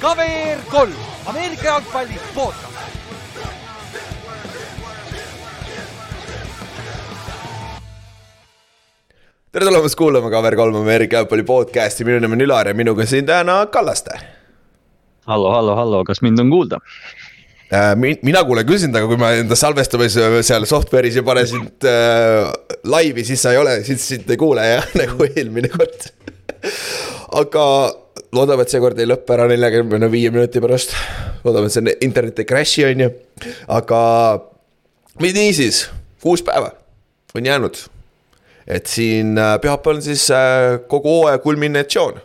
KVR kolm, Ameerika jalgpalli podcast. tere tulemast kuulama KVR3 Ameerika jalgpalli podcast'i, minu nimi on Ülar ja minuga siin täna Kallaste hallo, hallo, hallo, kas mind on kuulda? Äh,. mina kuulen küll sind, aga kui ma enda salvestamise seal software'is ei pane sind äh, laivi, siis sa ei ole, siis sind ei kuule jah, nagu eelmine kord aga loodame, et seekord ei lõppe ära neljakümne viie minuti pärast. loodame, et see internet ei crash'i, on ju, aga niisiis, kuus päeva on jäänud. et siin äh, pühapäeval on siis äh, kogu hooaja kulminatsioon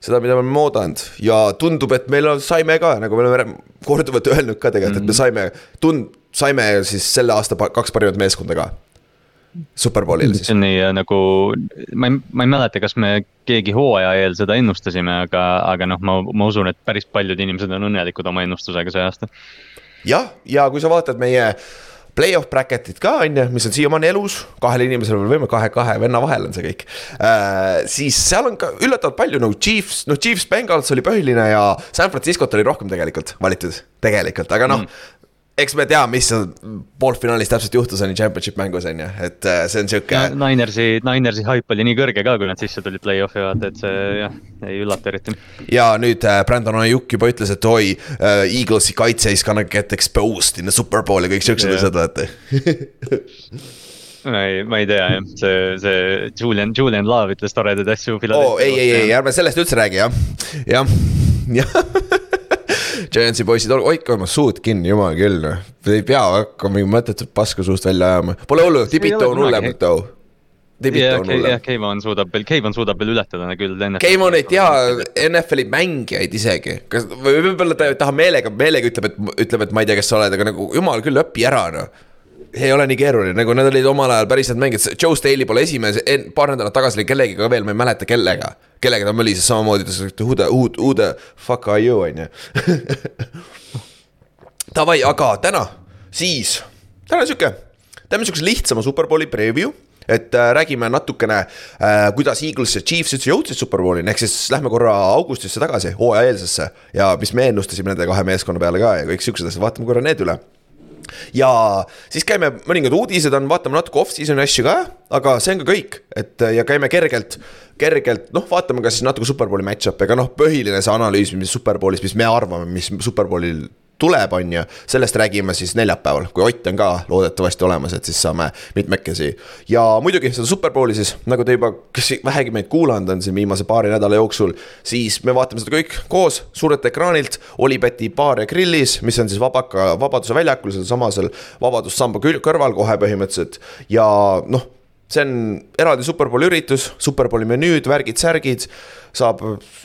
seda, mida me oleme oodanud ja tundub, et meil on, saime ka, nagu me oleme korduvalt öelnud ka tegelikult mm, -hmm. et me saime, tund-, saime siis selle aasta kaks parimat meeskonda ka. Superbowlil siis. nii äh, nagu, ma ei, ma ei mäleta, kas me keegi hooaja eel seda ennustasime, aga, aga noh, ma, ma usun, et päris paljud inimesed on õnnelikud oma ennustusega see aasta. jah, ja kui sa vaatad meie äh, Play-off bracket'id ka on ju, mis on siiamaani elus, kahel inimesel veel võime, kahe, kahe venna vahel on see kõik. Äh,. siis seal on ka üllatavalt palju nagu Chiefs, noh Chiefs Bengals oli põhiline ja San Francisco't oli rohkem tegelikult valitud, tegelikult, aga noh mm eks me tea, mis poolfinaalis täpselt juhtus, on ju, championship mängus on ju, et äh, see on sihuke no,. Ninersi, Ninersi haip oli nii kõrge ka, kui nad sisse tulid play-off'i vaata, et see jah, ei üllata eriti. ja nüüd äh, Brandon Ajuk juba ütles, et oi uh,, Eaglesi kaitse is gonna get exposed in the superbowl ja kõik siuksed asjad, vaata ma ei, ma ei tea jah, see, see Julian, Julian Love ütles toredaid asju. oo oh, ei, ei, ei, ärme sellest üldse räägi jah, jah, jah Giantsi poisid, hoidke oma suud kinni, jumal küll noh. Ei pea hakkama mingit mõttetut paska suust välja ajama, pole hullu, Tibito on hullemalt too. jah, jah, Keimon suudab veel, Keimon suudab veel ületada küll. Keimon ei tea NFL-i mängijaid isegi, kas, või võib-olla ta ei taha meelega, meelega ütleb, et ütleb, et ma ei tea, kes sa oled, aga nagu jumal küll, õpi ära noh ei ole nii keeruline, nagu nad olid omal ajal päris head mängijad, Joe Staley pole esimese, paar nädalat tagasi oli kellegagi veel, ma ei mäleta kellega. kellega ta mölises samamoodi, ta ütles, who the, who the fuck are you, on ju. Davai, aga täna, siis, täna on sihuke, teeme sihukese lihtsama Superbowli preview et äh, räägime natukene äh,, kuidas Eagles ja Chiefs üldse jõudsid Superbowlini, ehk siis lähme korra augustisse tagasi, hooajaeelsesse. ja mis me ennustasime nende kahe meeskonna peale ka ja kõik siuksed asjad, vaatame korra need üle ja siis käime, mõningad uudised on, vaatame natuke off-season'i asju ka, aga see on ka kõik, et ja käime kergelt, kergelt noh, vaatame ka siis natuke Superbowli match-up'e, aga noh, põhiline see analüüs, mis Superbowlis, mis me arvame, mis Superbowlil tuleb, on ju. sellest räägime siis neljapäeval, kui Ott on ka loodetavasti olemas, et siis saame mitmekesi. ja muidugi seda Superbowli siis, nagu te juba, kes vähegi meid kuulanud on siin viimase paari nädala jooksul. siis me vaatame seda kõik koos suurelt ekraanilt, Olipeti baar ja grillis, mis on siis Vabaka, Vabaduse väljakul, sealsamas seal Vabadussamba kõrval kohe põhimõtteliselt ja noh see on eraldi Superbowli üritus, Superbowli menüüd, värgid-särgid. saab,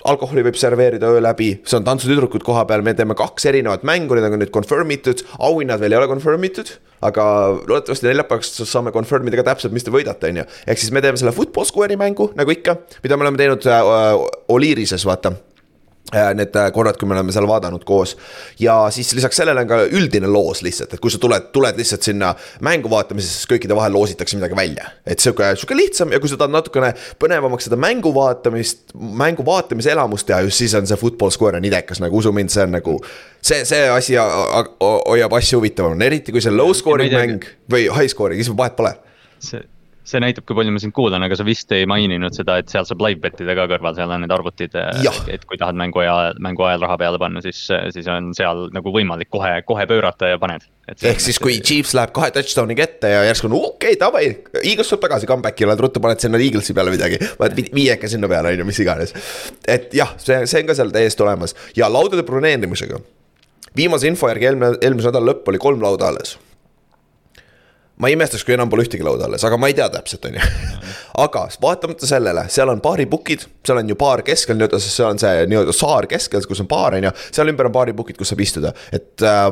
alkoholi võib serveerida öö läbi, see on tantsutüdrukud koha peal, me teeme kaks erinevat mängu, need on nüüd confirm itud, auhinnad veel ei ole confirm itud. aga loodetavasti neljapäevaks saame confirm ida ka täpselt, mis te võidate, on ju. ehk siis me teeme selle football square'i mängu nagu ikka, mida me oleme teinud äh, Oliirises, vaata need äh, korrad, kui me oleme seal vaadanud koos. ja siis lisaks sellele on ka üldine loos lihtsalt, et kui sa tuled, tuled lihtsalt sinna mängu vaatamisesse, siis kõikide vahel loositakse midagi välja. et sihuke, sihuke lihtsam ja kui sa tahad natukene põnevamaks seda mängu vaatamist, mängu vaatamise elamust teha, just siis on see football square on idekas, nagu usu mind, see on nagu. see, see asi hoiab asju huvitavamana, eriti kui see low scoring mäng või high scoring, siis vahet pole. see see näitab, kui palju ma sind kuulan, aga sa vist ei maininud seda, et seal saab live bet ida ka kõrval, seal on need arvutid. et kui tahad mängu ajal, mängu ajal raha peale panna, siis, siis on seal nagu võimalik kohe, kohe pöörata ja paned. ehk siis, kui Chiefs läheb kahe touchdown'i kätte ja järsku on okei okay,, davai, Eagles tuleb tagasi comeback'i, oled ruttu, paned sinna Eaglesi peale midagi. paned viieka sinna peale, on ju, mis iganes. et jah, see, see on ka seal täiesti olemas ja laudade broneerimisega. viimase info järgi eelmine, eelmise nädala lõpp oli kolm lauda alles ma ei imestaks, kui enam pole ühtegi lauda alles, aga ma ei tea täpselt, on ju. aga vaatamata sellele, seal on baaripukid, seal on ju baar keskel nii-öelda, sest see on see nii-öelda saar keskel, kus on baar, on ju. seal ümber on baaripukid, kus saab istuda, et äh,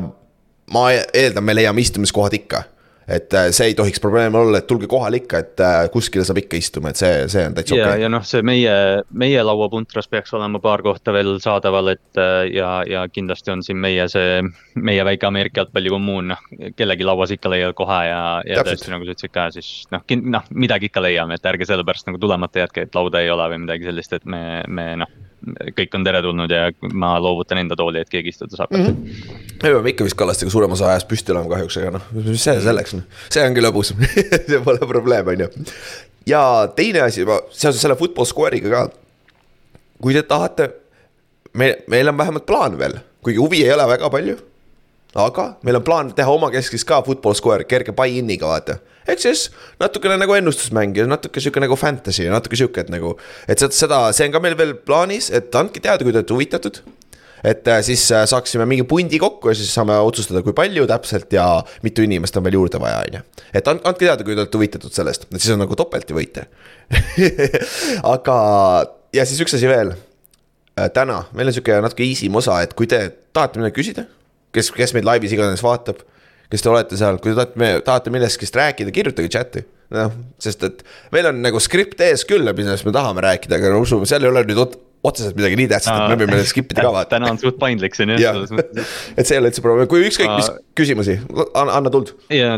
ma eeldan, me leiame istumiskohad ikka. Et äh, see ei tohiks probleem olla, et tulge kohale ikka, et äh, kuskile saab ikka istuma, et see, see on täitsa okei. okay.. ja noh, see meie, meie lauapuntras peaks olema paar kohta veel saadaval, et äh, ja, ja kindlasti on siin meie see, meie väike Ameerika jalgpallikommuun, noh, kellegi lauas ikka leiad kohe ja, ja tõesti nagu sa ütlesid ka, siis noh, noh, midagi ikka leiame, et ärge sellepärast nagu tulemata jätke, et lauda ei ole või midagi sellist, et me, me noh kõik on teretulnud ja ma loovutan enda tooli, et keegi istuda saab mm. -hmm. me peame ikka vist Kallastega suurem osa ajast püsti olema kahjuks, aga noh, mis see selleks, noh, see ongi lõbus see pole probleem, on ju. ja teine asi, ma seoses selle football square'iga ka. kui te tahate, me, meil on vähemalt plaan veel, kuigi huvi ei ole väga palju. aga meil on plaan teha omakeskis ka football square kerge buy-in'iga, vaata ehk siis natukene nagu ennustusmäng ja natuke sihuke nagu fantasy ja natuke sihuke, et nagu. et seda, see on ka meil veel plaanis, et andke teada, kui te olete huvitatud. et äh, siis äh, saaksime mingi pundi kokku ja siis saame otsustada, kui palju täpselt ja mitu inimest on veel juurde vaja, on ju. et andke teada, kui te olete huvitatud sellest, et siis on nagu topelti võite aga, ja siis üks asi veel. Äh, täna meil on sihuke natuke easy im osa, et kui te tahate midagi küsida, kes, kes meid laivis iganes vaatab kes te olete seal, kui te tahate, tahate millestki rääkida, kirjutage chat'i. noh, sest et meil on nagu skript ees küll, millest me tahame rääkida, aga no usume, seal ei ole nüüd otseselt midagi nii tähtsat, et me võime skip ida ka vaata. täna on suht paindlik siin jah, selles mõttes. et see ei ole üldse probleem, kui ükskõik mis küsimusi, anna, anna tuld. ja,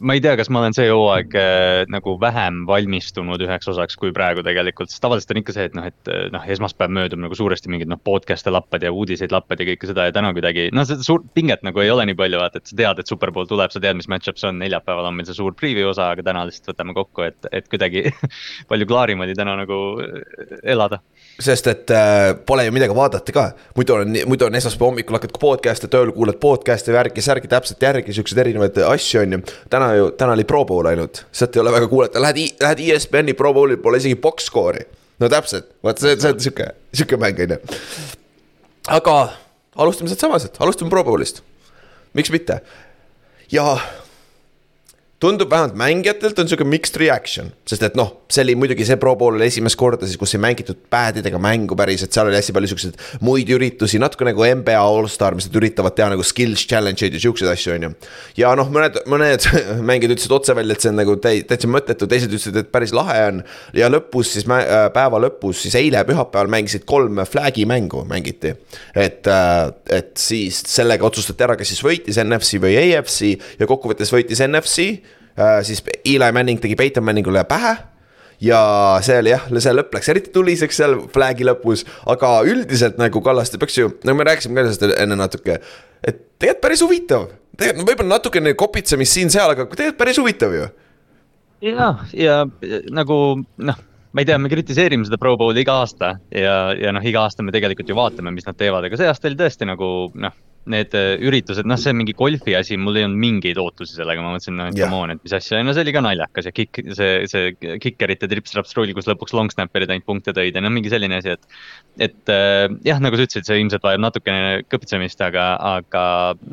ma ei tea, kas ma olen see hooaeg äh, nagu vähem valmistunud üheks osaks kui praegu tegelikult, sest tavaliselt on ikka see, et noh, et äh, noh, esmaspäev möödub nagu suuresti mingid noh, podcast'e lappad ja uudiseid lappad ja kõike seda ja täna kuidagi. noh, seda suurt pinget nagu ei ole nii palju, vaata, et sa tead, et superpool tuleb, sa tead, mis match-up see on, neljapäeval on meil see suur preview osa, aga täna lihtsalt võtame kokku, et, et kuidagi palju klaarim oli täna nagu äh, elada sest et äh, pole ju midagi vaadata ka, muidu on, muidu on esmaspäeva hommikul hakkad podcast'e tööl, kuulad podcast'e, värki, särgi täpselt järgi, siukseid erinevaid asju on ju. täna ju, täna oli Pro Bowl ainult, sealt ei ole väga kuulata, lähed, lähed ESPN-i Pro Bowl'i, pole isegi box score'i. no täpselt, vot see, see on sihuke, sihuke mäng on ju. aga alustame sealt samaselt, alustame Pro Bowl'ist. miks mitte? ja tundub vähemalt mängijatelt on sihuke mixed reaction, sest et noh, see oli muidugi see Pro Bowl oli esimest korda siis, kus ei mängitud pad idega mängu päriselt, seal oli hästi palju siukseid muid üritusi, natuke nagu NBA allstar, mis nad üritavad teha nagu skills challenge'id ja siukseid asju, on ju. ja noh, mõned, mõned mängijad ütlesid otse välja, et see on nagu täitsa mõttetu, teised ütlesid, et päris lahe on. ja lõpus siis äh, päeva lõpus siis eile pühapäeval mängisid kolm flag'i mängu mängiti. et, äh, et siis sellega otsustati ära, kes siis võitis NFC või AFC ja kokkuvõttes võitis NFC siis Eli Manning tegi Peyton Manningule pähe ja see oli jah, see lõpp läks eriti tuliseks seal flag'i lõpus, aga üldiselt nagu Kallaste peaks ju, no me rääkisime ka sellest enne natuke, et tegelikult päris huvitav. tegelikult võib-olla natukene kopitsemist siin-seal, aga tegelikult päris huvitav ju. ja, ja nagu noh ma ei tea, me kritiseerime seda Pro Bowli iga aasta ja, ja noh, iga aasta me tegelikult ju vaatame, mis nad teevad, aga see aasta oli tõesti nagu noh need äh, üritused, noh, see mingi golfi asi, mul ei olnud mingeid ootusi sellega, ma mõtlesin, no et come on, et mis asja, no see oli ka naljakas ja kick, see, see kikerite trips-traps-trull, kus lõpuks long snapper'id ainult punkte tõid ja noh, mingi selline asi, et. et äh, jah, nagu sa ütlesid, see ilmselt vajab natukene kõpitsemist, aga, aga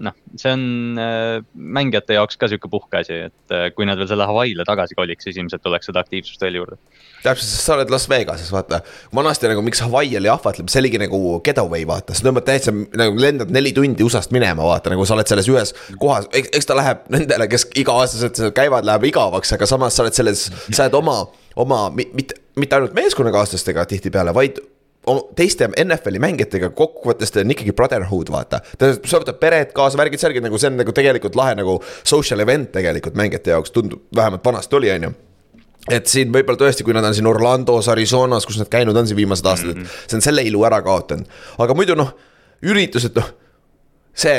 noh, see on äh, mängijate jaoks ka sihuke puhkeasi, et äh, kui nad veel selle Hawaii'le tagasi koliks, siis ilmselt tuleks seda aktiivsust veel juurde täpselt, sest sa oled Las Vegases, vaata. vanasti nagu, miks Hawaii oli ahvatleb, see oligi nagu getaway, vaata, sa tõmbad täitsa nagu lendad neli tundi USA-st minema, vaata nagu sa oled selles ühes kohas, eks ta läheb nendele, kes iga-aastaselt seal käivad, läheb igavaks, aga samas sa oled selles, sa oled oma, oma mitte, mitte ainult meeskonnakaaslastega tihtipeale, vaid teiste NFL-i mängijatega kokkuvõttes ta on ikkagi brotherhood, vaata. ta, sa võtad pered kaasa, värgid, särgid nagu see on nagu tegelikult lahe nagu social event tegelikult mängijate jaoks tundub, vähemalt vanasti oli, on ju et siin võib-olla tõesti, kui nad on siin Orlandos, Arizonas, kus nad käinud on siin viimased aastad mm, -hmm. et see on selle ilu ära kaotanud. aga muidu noh, üritused noh, see,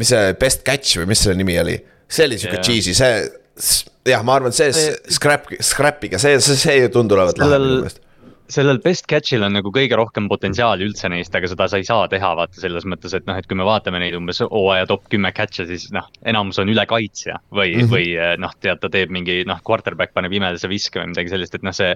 mis see best catch või mis selle nimi oli, see oli sihuke yeah. cheesy, see jah, ma arvan, see scrap, scrap'iga, see, see, see ei tundu olevat lahe minu meelest sellel best catch'il on nagu kõige rohkem potentsiaali üldse neist, aga seda sa ei saa teha, vaata selles mõttes, et noh, et kui me vaatame neid umbes hooaja top kümme catch'e, siis noh, enamus on ülekaitsja või mm, -hmm. või eh, noh, tead, ta teeb mingi noh, quarterback paneb imedase viske või midagi sellist, et noh, see.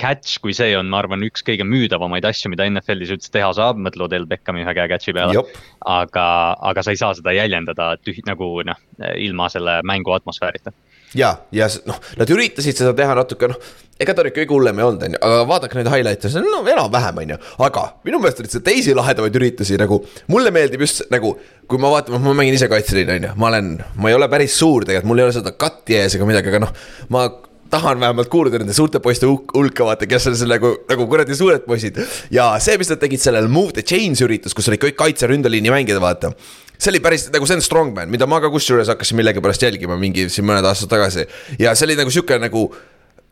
Catch, kui see on, ma arvan, üks kõige müüdavamaid asju, mida NFL-is üldse teha saab, mõtle Odell Beckhami ühe käe catch'i peale. aga, aga sa ei saa seda jäljendada tühi-, nagu noh, ilma selle mängu atmosfäärita ja, ja noh, nad üritasid seda teha natuke noh ega ta nüüd kõige hullem ei olnud, on ju, aga vaadake neid highlight'e, see on no enam-vähem, on ju. aga minu meelest olid seal teisi lahedamaid üritusi nagu, mulle meeldib just nagu. kui ma vaatan, ma mängin ise kaitseliini, on ju, ma olen, ma ei ole päris suur tegelikult, mul ei ole seda katti ees ega midagi, aga noh. ma tahan vähemalt kuuluda nende suurte poiste hulka, vaata, kes on seal nagu, nagu kuradi suured poisid. ja see, mis nad tegid sellel Move the Chains üritus, kus olid kõik kaitse-ründeliini mängijad, vaata see oli päris nagu see on strongman, mida ma ka kusjuures hakkasin millegipärast jälgima mingi siin mõned aastad tagasi. ja see oli nagu sihuke nagu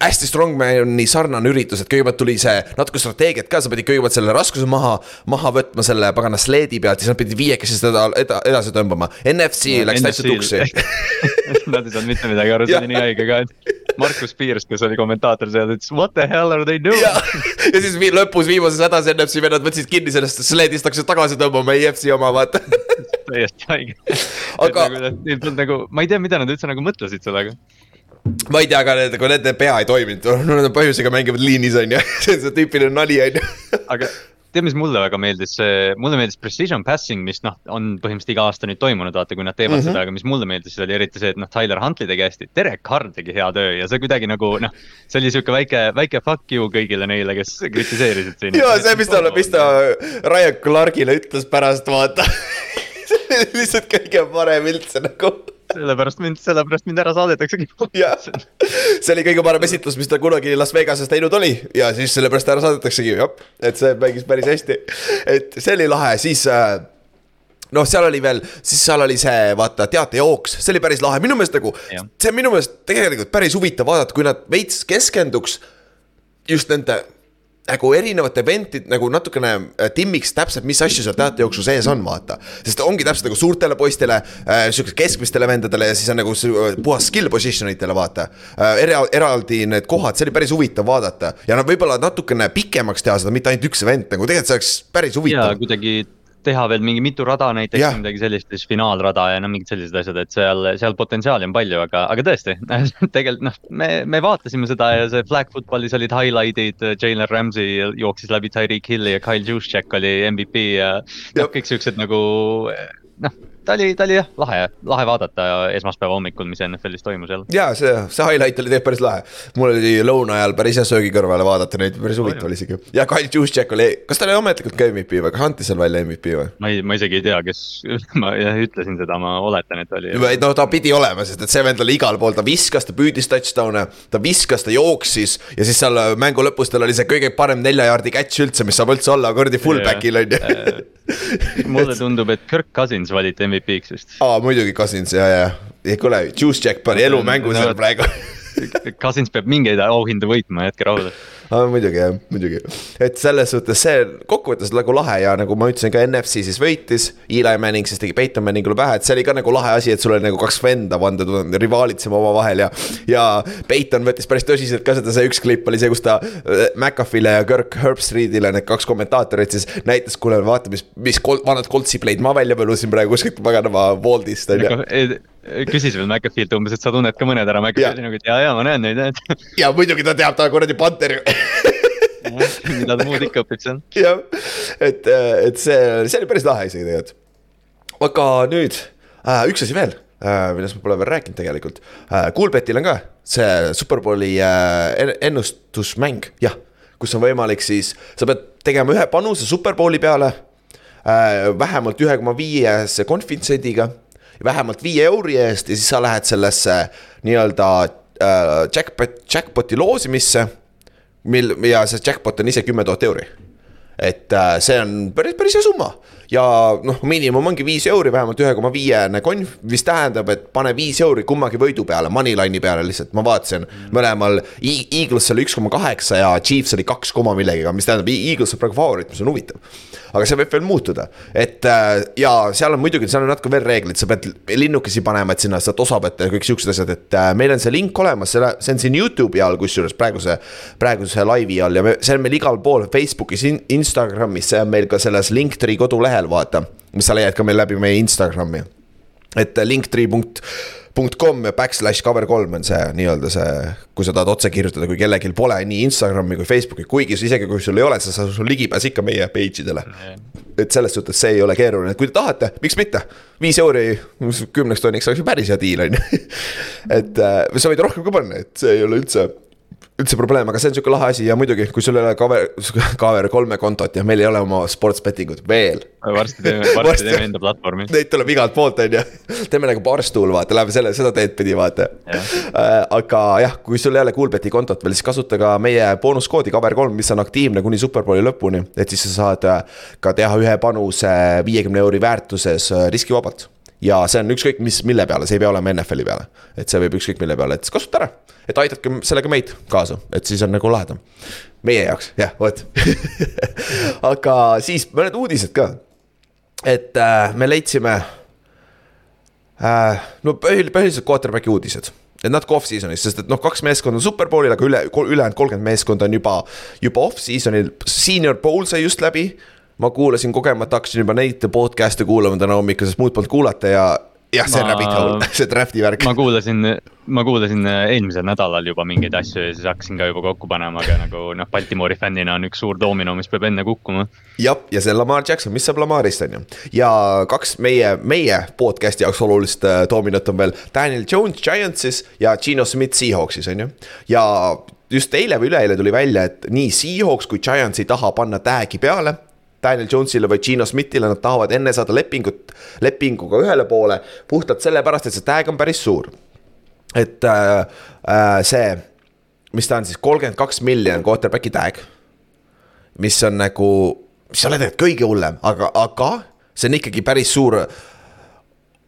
hästi strongman'i sarnane üritus, et kõigepealt tuli see natuke strateegiat ka, sa pidid kõigepealt selle raskuse maha, maha võtma selle pagana sleedi pealt, siis nad pidid viiekesi seda eda, edasi tõmbama. NFC no, läks täitsa tuksi Nad ei saanud mitte midagi aru, see oli nii haige ka, et Markus Piirs, kes oli kommentaator seal, ütles what the hell are they doing? ja, ja siis lõpus viimases hädas NFC vennad võtsid kinni sellest sleedist, hakkasid tagasi tõmbama EFC oma, vaata täiesti haige. aga. Nagu, nagu, ma ei tea, mida nad üldse nagu mõtlesid sellega ma ei tea, aga need, kui nende pea ei toiminud, no nad põhjusega mängivad liinis on ju, see on see tüüpiline nali on ju. aga tead, mis mulle väga meeldis, mulle meeldis precision passing, mis noh, on põhimõtteliselt iga aasta nüüd toimunud, vaata, kui nad teevad mm -hmm. seda, aga mis mulle meeldis, oli eriti see, et noh, Tyler Huntley tegi hästi, Derek Carr tegi hea töö ja see kuidagi nagu noh. see oli sihuke väike, väike fuck you kõigile neile, kes kritiseerisid siin. ja see, mis ta, mis ta Ryan Clarkile ütles pärast, vaata see oli lihtsalt kõige parem üldse nagu. Sellepärast mind, sellepärast mind ära saadetaksegi. jah, see oli kõige parem esitlus, mis ta kunagi Las Vegases teinud oli. Ja siis sellepärast ära saadetaksegi, jah. et see mängis päris hästi, et see oli lahe, siis äh, noh, seal oli veel, siis seal oli see vaata teatejooks, see oli päris lahe, minu meelest nagu. see on minu meelest tegelikult päris huvitav vaadata, kui nad veits keskenduks just nende nagu erinevate event'id nagu natukene äh, timmiks täpselt, mis asju seal teatejooksu sees on, vaata. sest ongi täpselt nagu suurtele poistele äh,, sihukese keskmistele vendadele ja siis on nagu äh, puhas skill position itele, vaata äh,. era-, eraldi need kohad, see oli päris huvitav vaadata ja nad võib-olla natukene pikemaks teha seda, mitte ainult üks event nagu tegelikult see oleks päris huvitav. jaa, kuidagi teha veel mingi mitu rada näiteks ja. midagi sellist, siis finaalrada ja no mingid sellised asjad, et seal, seal potentsiaali on palju, aga, aga tõesti tegelikult noh, me, me vaatasime seda ja see flag football'is olid highlight'id, Jalen Ramsey jooksis läbi Tyreek Hilli ja Kyle Juszczyk oli MVP ja noh, kõik siuksed nagu noh ta oli, ta oli jah, lahe, lahe vaadata esmaspäeva hommikul, mis NFL-is toimus jälle. ja see, see highlight oli tegelikult päris lahe. mul oli lõuna ajal päris hea söögi kõrvale vaadata neid, päris huvitav oli isegi. ja Kyle Juszczyk oli, kas ta oli ametlikult ka MVP või, kas anti seal välja MVP või? ma ei, ma isegi ei tea, kes, ma jah ütlesin seda, ma oletan, et oli. no ta pidi olema, sest et see vend oli igal pool, ta viskas, ta püüdis touchdown'e, ta viskas, ta jooksis ja siis seal mängu lõpus tal oli see kõige parem nelja jaardi catch üldse, mis saab üldse olla kuradi fullback'il on ju mulle tundub, et Kirk Cousins valiti MVP-ks vist. aa, muidugi Cousins ja, ja, ja kuule, Juice Jack pani elu mängu seal praegu. Cousins peab mingeid auhindu võitma, jätke rahule ah,. muidugi jah, muidugi, et selles suhtes see kokkuvõttes nagu lahe ja nagu ma ütlesin ka NFC siis võitis. Eli Manning siis tegi Peyton Manningule pähe, et see oli ka nagu lahe asi, et sul oli nagu kaks venda pandud rivaalitsema omavahel ja. ja Peyton võttis päris tõsiselt ka seda, see üks klipp oli see, kus ta äh, McAfee'le ja Kirk Herbstreet'ile, need kaks kommentaatorit siis näitas, kuule vaata, mis, mis kol, vanad Coltsi play'd ma välja põlusin praegu kuskilt paganama Woldist on ju küsis veel McAfee'lt umbes, et sa tunned ka mõned ära, McAfee oli nagu, et ja, ja ma näen neid, et. ja muidugi ta teab, ta kuradi Panther ju mida ta muud ikka õpib seal. jah, et, et see, see oli päris lahe isegi tegelikult. aga nüüd äh, üks asi veel äh,, millest ma pole veel rääkinud tegelikult äh,. Coolbetil on ka see Superbowli äh, ennustusmäng, jah, kus on võimalik siis, sa pead tegema ühe panuse Superbowli peale äh,. vähemalt ühe koma viiese konfitsendiga, vähemalt viie euri eest ja siis sa lähed sellesse nii-öelda äh, jackpot, jackpot'i loosimisse mil ja see jackpot on ise kümme tuhat euri. et äh, see on päris, päris hea summa ja noh, miinimum ongi viis euri, vähemalt ühe koma viiene konf, mis tähendab, et pane viis euri kummagi võidu peale, moneyline'i peale lihtsalt, ma vaatasin mm. mõlemal e. Eagles oli üks koma kaheksa ja Chiefs oli kaks koma millegagi, mis tähendab, Eagles on praegu favoriit, mis on huvitav aga see võib veel muutuda. et äh, ja seal on muidugi, seal on natuke veel reeglid, sa pead linnukesi panema, et sinna saad osa võtta ja kõik siuksed asjad, et äh, meil on see link olemas, selle, see on siin Youtube'i all, kusjuures praeguse, praeguse laivi all ja me, see on meil igal pool Facebookis in,, Instagramis, see on meil ka selles Linktree kodulehel, vaata. mis sa leiad ka meil läbi meie Instagrami. et linktree punkt .com ja backslash cover kolm on see nii-öelda see, kui sa tahad otse kirjutada, kui kellelgi pole nii Instagrami kui Facebooki, kuigi isegi kui sul ei ole, sa saad sul ligipääs ikka meie page idele. et selles suhtes see ei ole keeruline, kui te tahate, miks mitte, viis euri kümneks tonniks oleks ju päris hea diil, on ju. et äh, sa võid rohkem ka panna, et see ei ole üldse üldse probleem, aga see on sihuke lahe asi ja muidugi, kui sul ei ole cover, cover kolme kontot ja meil ei ole oma sports betting ut veel. varsti teeme, varsti teeme enda platvormi. Neid tuleb igalt poolt, on ju. teeme nagu Barstool, vaata, läheme selle, seda teed pidi, vaata. Äh, aga jah, kui sul ei ole Coolbeti kontot veel, siis kasuta ka meie boonuskoodi cover kolm, mis on aktiivne kuni superbowli lõpuni. et siis sa saad äh, ka teha ühe panuse viiekümne euri väärtuses äh, riskivabalt ja see on ükskõik mis, mille peale, see ei pea olema NFL-i peale. et see võib ükskõik mille peale, et kasuta ära, et aidake sellega meid kaasa, et siis on nagu lahedam. meie jaoks, jah, vot aga siis mõned uudised ka. et äh, me leidsime äh,, no põhiliselt quarterback'i uudised et natuke off-season'is, sest et noh, kaks meeskonda on superbowlil, aga üle, ülejäänud kolmkümmend meeskonda on juba, juba off-season'il, senior bowl sai just läbi ma kuulasin kogemata, hakkasin juba neid podcast'e kuulama täna hommikul, sest muud polnud kuulata ja jah, see ma, rabbit hole, see draft'i värk. ma kuulasin, ma kuulasin eelmisel nädalal juba mingeid asju ja siis hakkasin ka juba kokku panema, aga nagu noh, Baltimoori fännina on üks suur domino, mis peab enne kukkuma. jah, ja see Lamar Jackson, mis saab Lamarist, on ju. ja kaks meie, meie podcast'i jaoks olulist äh, dominot on veel Daniel Jones Giantsis ja Gino Smith Seahawksis, on ju. ja just eile või üleeile tuli välja, et nii Seahawks kui Giants ei taha panna tag'i peale Daniel Jones'ile või Gino Smithile, nad tahavad enne saada lepingut, lepinguga ühele poole. puhtalt sellepärast, et see tag on päris suur. et äh, äh, see, mis ta on siis, kolmkümmend kaks miljonit quarterback'i tag. mis on nagu, mis ei ole tegelikult kõige hullem, aga, aga see on ikkagi päris suur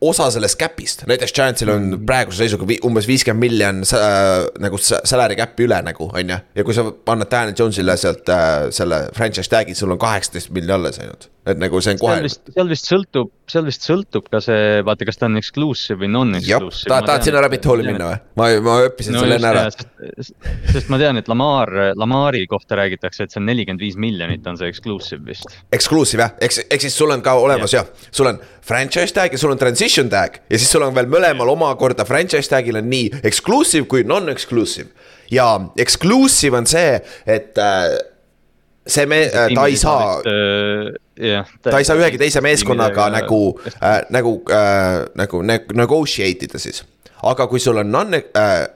osa sellest cap'ist, näiteks Giantsil on praeguse seisuga umbes viiskümmend miljon äh, nagu salary cap'i üle nagu, on ju. ja kui sa annad Daniel Jones'ile sealt äh, selle franchise tag'i, sul on kaheksateist miljonit alles ainult et nagu see on kohe. seal vist sõltub, seal vist sõltub ka see, vaata, kas ta on exclusive või non-exclusive. tahad, tahad sinna rabbit hole'i minna või? ma, ma õppisin no, selle enne ära. Sest, ma tean, et Lamar, Lamari kohta räägitakse, et see on nelikümmend viis miljonit on see exclusive vist. Exclusive jah, eks, eks siis sul on ka olemas jah ja., sul on franchise tag ja sul on transition tag ja siis sul on veel mõlemal omakorda franchise tag'il on nii exclusive kui non-exclusive. ja exclusive on see, et äh, see me, ta ei saa jah. ta ei saa ühegi teise meeskonnaga nagu äh,, nagu äh,, nagu negotiate ida siis. aga kui sul on non äh,,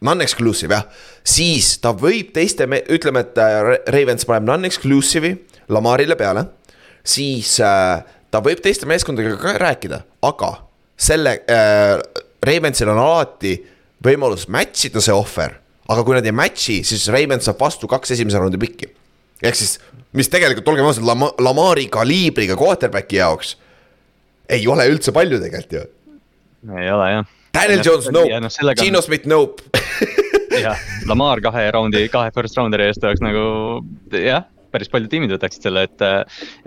non-exclusive jah, siis ta võib teiste, ütleme, et äh, Ravens paneb non-exclusive'i Lamarile peale. siis äh, ta võib teiste meeskondadega ka rääkida, aga selle äh,, Ravensil on alati võimalus match ida see ohver. aga kui nad ei match'i, siis Ravens saab vastu kaks esimese raundi pikki ehk siis, mis tegelikult, olgem ausad, Lama-, Lamari kaliibriga quarterback'i jaoks ei ole üldse palju tegelikult ju. ei ole jah. Daniel Jones, nope. Gino Smith, nope jah, Lamar kahe raundi, kahe first rounder'i eest oleks nagu jah päris paljud tiimid võtaksid selle, et,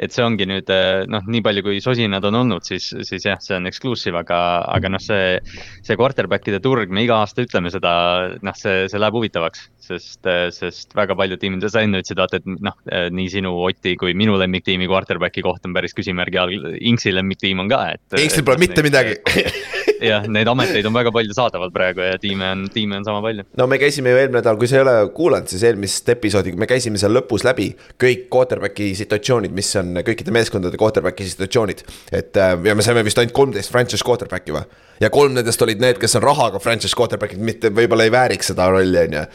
et see ongi nüüd noh, nii palju kui sosinad on olnud, siis, siis jah, see on exclusive, aga, aga noh, see. see quarterback'ide turg, me iga aasta ütleme seda, noh, see, see läheb huvitavaks, sest, sest väga paljud tiimid, sa enne ütlesid, vaata, et noh, nii sinu Oti kui minu lemmiktiimi quarterback'i koht on päris küsimärgi all, Inksi lemmiktiim on ka, et. Inksil pole mitte midagi jah, neid ameteid on väga palju saadaval praegu ja tiime on, tiime on sama palju. no me käisime ju eelmine nädal, kui sa ei ole kuulanud, siis eelmist episoodi, me käisime seal lõpus läbi kõik quarterback'i situatsioonid, mis on kõikide meeskondade quarterback'i situatsioonid. et äh, ja me saime vist ainult kolmteist franchise quarterback'i või? ja kolm nendest olid need, kes on rahaga franchise quarterback'id, mitte võib-olla ei vääriks seda rolli, on ju.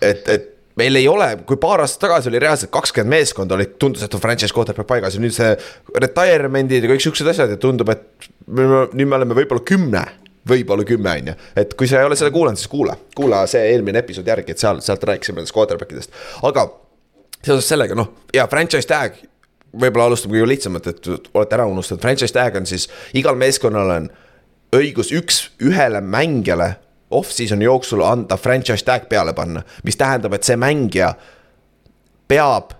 Et, et meil ei ole, kui paar aastat tagasi oli reaalselt kakskümmend meeskonda olid, tundus, et on franchise quarterback paigas ja nüüd see retirement'id ja kõik siuksed asjad ja tundub, et me, nüüd me oleme võib-olla kümne võib-olla kümme, on ju, et kui sa ei ole seda kuulanud, siis kuula, kuula see eelmine episood järgi, et seal, sealt rääkisime nendest quarterback idest, aga seoses sellega, noh, ja franchise tag, võib-olla alustame kõige lihtsamalt, et olete ära unustanud, franchise tag on siis igal meeskonnal on õigus üks, ühele mängijale off-season'i jooksul anda franchise tag peale panna, mis tähendab, et see mängija peab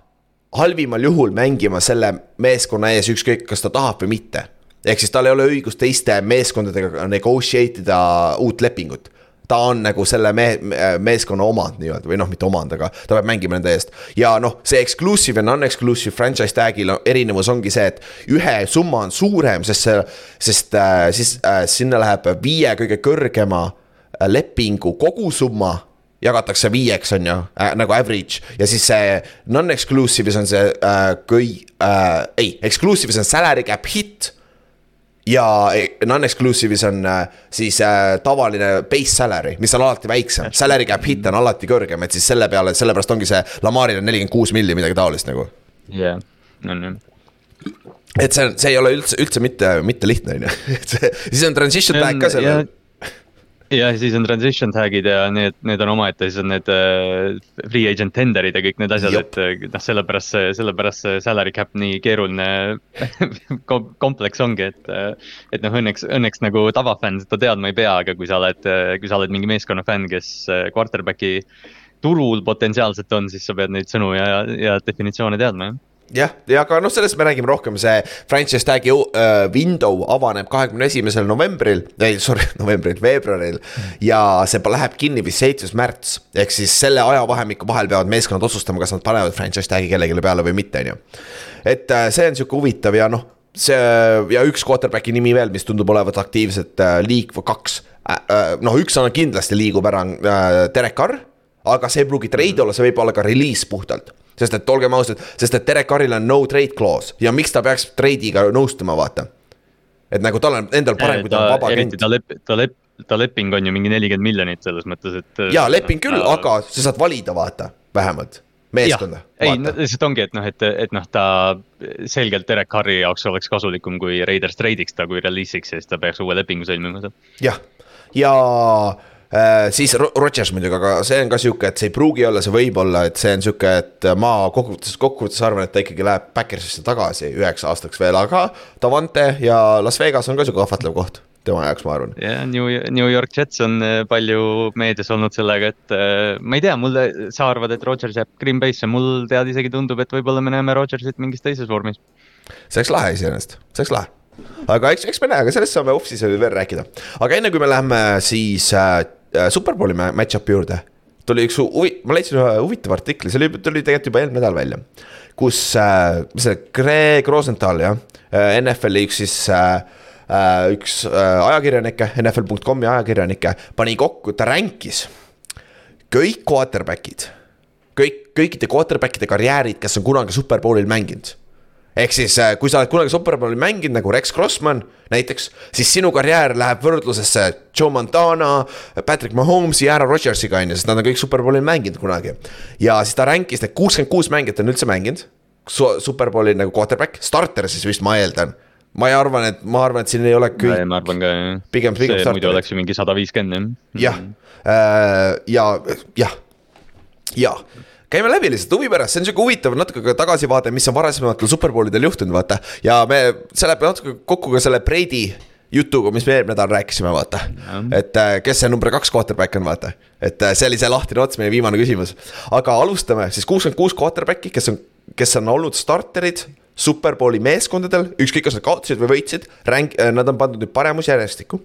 halvimal juhul mängima selle meeskonna ees, ükskõik, kas ta tahab või mitte. ehk siis tal ei ole õigust teiste meeskondadega negotiate ida uut lepingut. ta on nagu selle mehe, meeskonna omand nii-öelda või noh, mitte omand, aga ta peab mängima nende eest. ja noh, see exclusive ja non-exclusive franchise tag'il erinevus ongi see, et ühe summa on suurem, sest see, sest äh, siis äh, sinna läheb viie kõige kõrgema äh, lepingu kogusumma jagatakse viieks, on ju äh,, nagu average. Ja siis see non-exclusive'is on see äh, kõi- äh,, ei, exclusive'is on salary cap hit. Ja non-exclusive'is on äh, siis äh, tavaline base salary, mis on alati väiksem, salary cap hit on alati kõrgem, et siis selle peale, sellepärast ongi see Lamaril on nelikümmend kuus milli, midagi taolist nagu. jah, on ju et see, see ei ole üldse, üldse mitte, mitte lihtne, on ju, et see, siis on transition tag ka sellel ja siis on transition tag'id ja need, need on omaette, siis on need uh, free agent tender'id ja kõik need asjad, et noh, sellepärast see, sellepärast see salary cap nii keeruline kom kompleks ongi, et. et noh, õnneks, õnneks nagu tavafänn seda teadma ei pea, aga kui sa oled, kui sa oled mingi meeskonna fänn, kes quarterback'i turul potentsiaalselt on, siis sa pead neid sõnu ja, ja definitsioone teadma, jah jah, ja aga noh, sellest me räägime rohkem, see franchise tag'i uh, window avaneb kahekümne esimesel novembril, ei sorry, novembril, veebruaril. ja see läheb kinni vist seitsmes märts, ehk siis selle ajavahemiku vahel peavad meeskonnad otsustama, kas nad panevad franchise tag'i kellelegi peale või mitte, on ju. et uh, see on sihuke huvitav ja noh, see ja üks quarterback'i nimi veel, mis tundub olevat aktiivselt uh, liik- või kaks uh,. Noh, üks on kindlasti liigub ära uh, Derek Carr, aga see ei pruugi trade olla, see võib olla ka release puhtalt sest et olgem ausad, sest et Derek Carril on no trade clause ja miks ta peaks trade'iga nõustuma, vaata. et nagu tal on endal parem, kui ta on vaba agent. ta lep-, ta lep-, ta leping on ju mingi nelikümmend miljonit selles mõttes, et. jaa, leping küll no,, aga sa saad valida, vaata, vähemalt meeskonda. ei, lihtsalt ongi, et noh, et, et noh, ta selgelt Derek Carri jaoks oleks kasulikum, kui Raiders treidiks ta, kui release'iks ja siis ta peaks uue lepingu sõlmima seal. jah, ja, ja Äh, siis Rodgers muidugi, aga see on ka sihuke, et see ei pruugi olla, see võib olla, et see on sihuke, et ma kokkuvõttes, kokkuvõttes arvan, et ta ikkagi läheb Backersisse tagasi üheks aastaks veel, aga Davante ja Las Vegas on ka sihuke ahvatlev koht tema jaoks, ma arvan. jah, New, New York Jets on äh, palju meedias olnud sellega, et äh, ma ei tea, mulle, sa arvad, et Rodgers jääb Green Bay'sse, mul tead isegi tundub, et võib-olla me näeme Rodgersit mingis teises vormis. see oleks lahe iseenesest, see oleks lahe aga eks, eks me näe, aga sellest saame off-season'il veel rääkida. aga enne kui me läheme siis äh, Äh, Superbowli match-up'i juurde tuli üks huvi-, ma leidsin ühe huvitava artikli, see oli, tuli tegelikult juba eelmine nädal välja. kus äh,, see, Greg Rosenthal jah äh,, NFL-i üks siis äh, äh, üks äh, ajakirjanikke, NFL.com'i ajakirjanikke, pani kokku, ta rankis kõik quarterback'id. kõik, kõikide quarterback'ide karjäärid, kes on kunagi Superbowlil mänginud ehk siis, äh, kui sa oled kunagi Superbowli mänginud nagu Rex Crossman näiteks, siis sinu karjäär läheb võrdlusesse Joe Montana, Patrick Mahomes'i ja Aaron Rodgersiga on ju, sest nad on kõik Superbowli mänginud kunagi. ja siis ta rankis need kuuskümmend kuus mängijat on üldse mänginud. Superbowli nagu quarterback, starter siis vist ma eeldan ma ei arvan, et ma arvan, et siin ei ole kõik. ma arvan ka jah. pigem, pigem. muidu oleks ju mingi sada viiskümmend jah. jah, äh, ja jah, ja käime läbi lihtsalt huvi pärast, see on sihuke huvitav natuke ka tagasivaade, mis on varasematel superbowlidel juhtunud, vaata. ja me, see läheb natuke kokku ka selle Brady jutuga, mis me eelmine nädal rääkisime, vaata. et äh, kes see number kaks quarterback on, vaata. et äh, see oli see lahtine ots, meie viimane küsimus. aga alustame siis kuuskümmend kuus quarterback'i, kes on, kes on olnud starterid superbowli meeskondadel, ükskõik, kas nad kaotasid või võitsid, ränk-, äh, nad on pandud nüüd paremusjärjestikku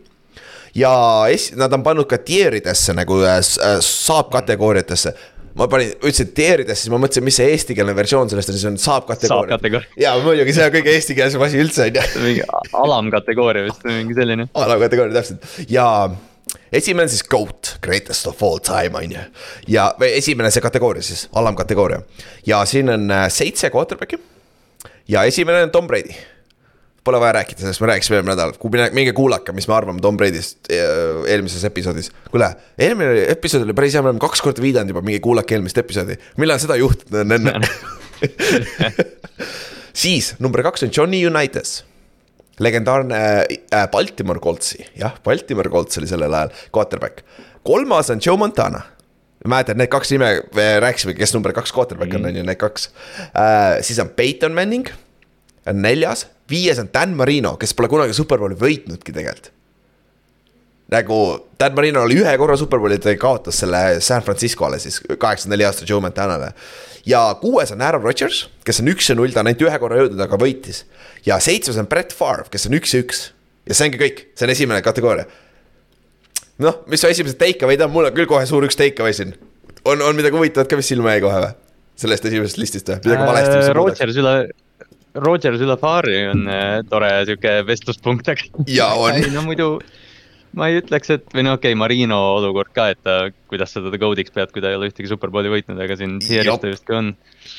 ja es-, nad on pannud ka tier idesse nagu äh, saab kategooriatesse ma panin, ütlesin tieridest, siis ma mõtlesin, mis see eestikeelne versioon sellest on, siis on saab kategooria. ja muidugi, see on kõige eestikeelsem asi üldse on ju. mingi alamkategooria vist või mingi selline. alamkategooria täpselt ja esimene siis GOAT, greatest of all time on ju. ja või esimene see kategooria siis, alamkategooria. ja siin on äh, seitse quarterback'i. ja esimene on Tom Brady Pole vaja rääkida sellest, me rääkisime eelmine nädal, minge, kuulake, mis me arvame Tom Brady'st eh, eelmises episoodis. kuule, eelmine episood oli päris hea, me oleme kaks korda viidanud juba, minge kuulake eelmist episoodi, millal seda juhtunud on enne siis number kaks on Johnny Unitas legendaarne äh, Baltimore Coltsi, jah, Baltimore Colts oli sellel ajal, quarterback. kolmas on Joe Montana. mäletad, need kaks nime, rääkisime, kes number kaks quarterback on, on ju, need kaks äh,. siis on Peyton Manning, neljas viies on Dan Marino, kes pole kunagi superbowli võitnudki tegelikult. nagu Dan Marino oli ühe korra superbowli, ta kaotas selle San Francisco'le siis kaheksakümne nelja aasta Joe Montanale. ja kuues on Aaron Rodgers, kes on üks ja null, ta on ainult ühe korra jõudnud, aga võitis. ja seitsmes on Brett Favre, kes on üks ja üks. ja see ongi kõik, see on esimene kategooria noh, mis su esimesed take away'd on, mul on küll kohe suur üks take away siin. on, on midagi huvitavat ka, mis silma jäi kohe või? sellest esimesest listist või, midagi valesti äh,? Roger Süle, Roger Sülafari on äh, tore sihuke vestluspunkt, aga. ja on. no muidu ma ei ütleks, et või no okei okay,, Marino olukord ka, et ta, kuidas sa teda goat'iks pead, kui ta ei ole ühtegi superbowli võitnud, aga siin seerias ta justkui on.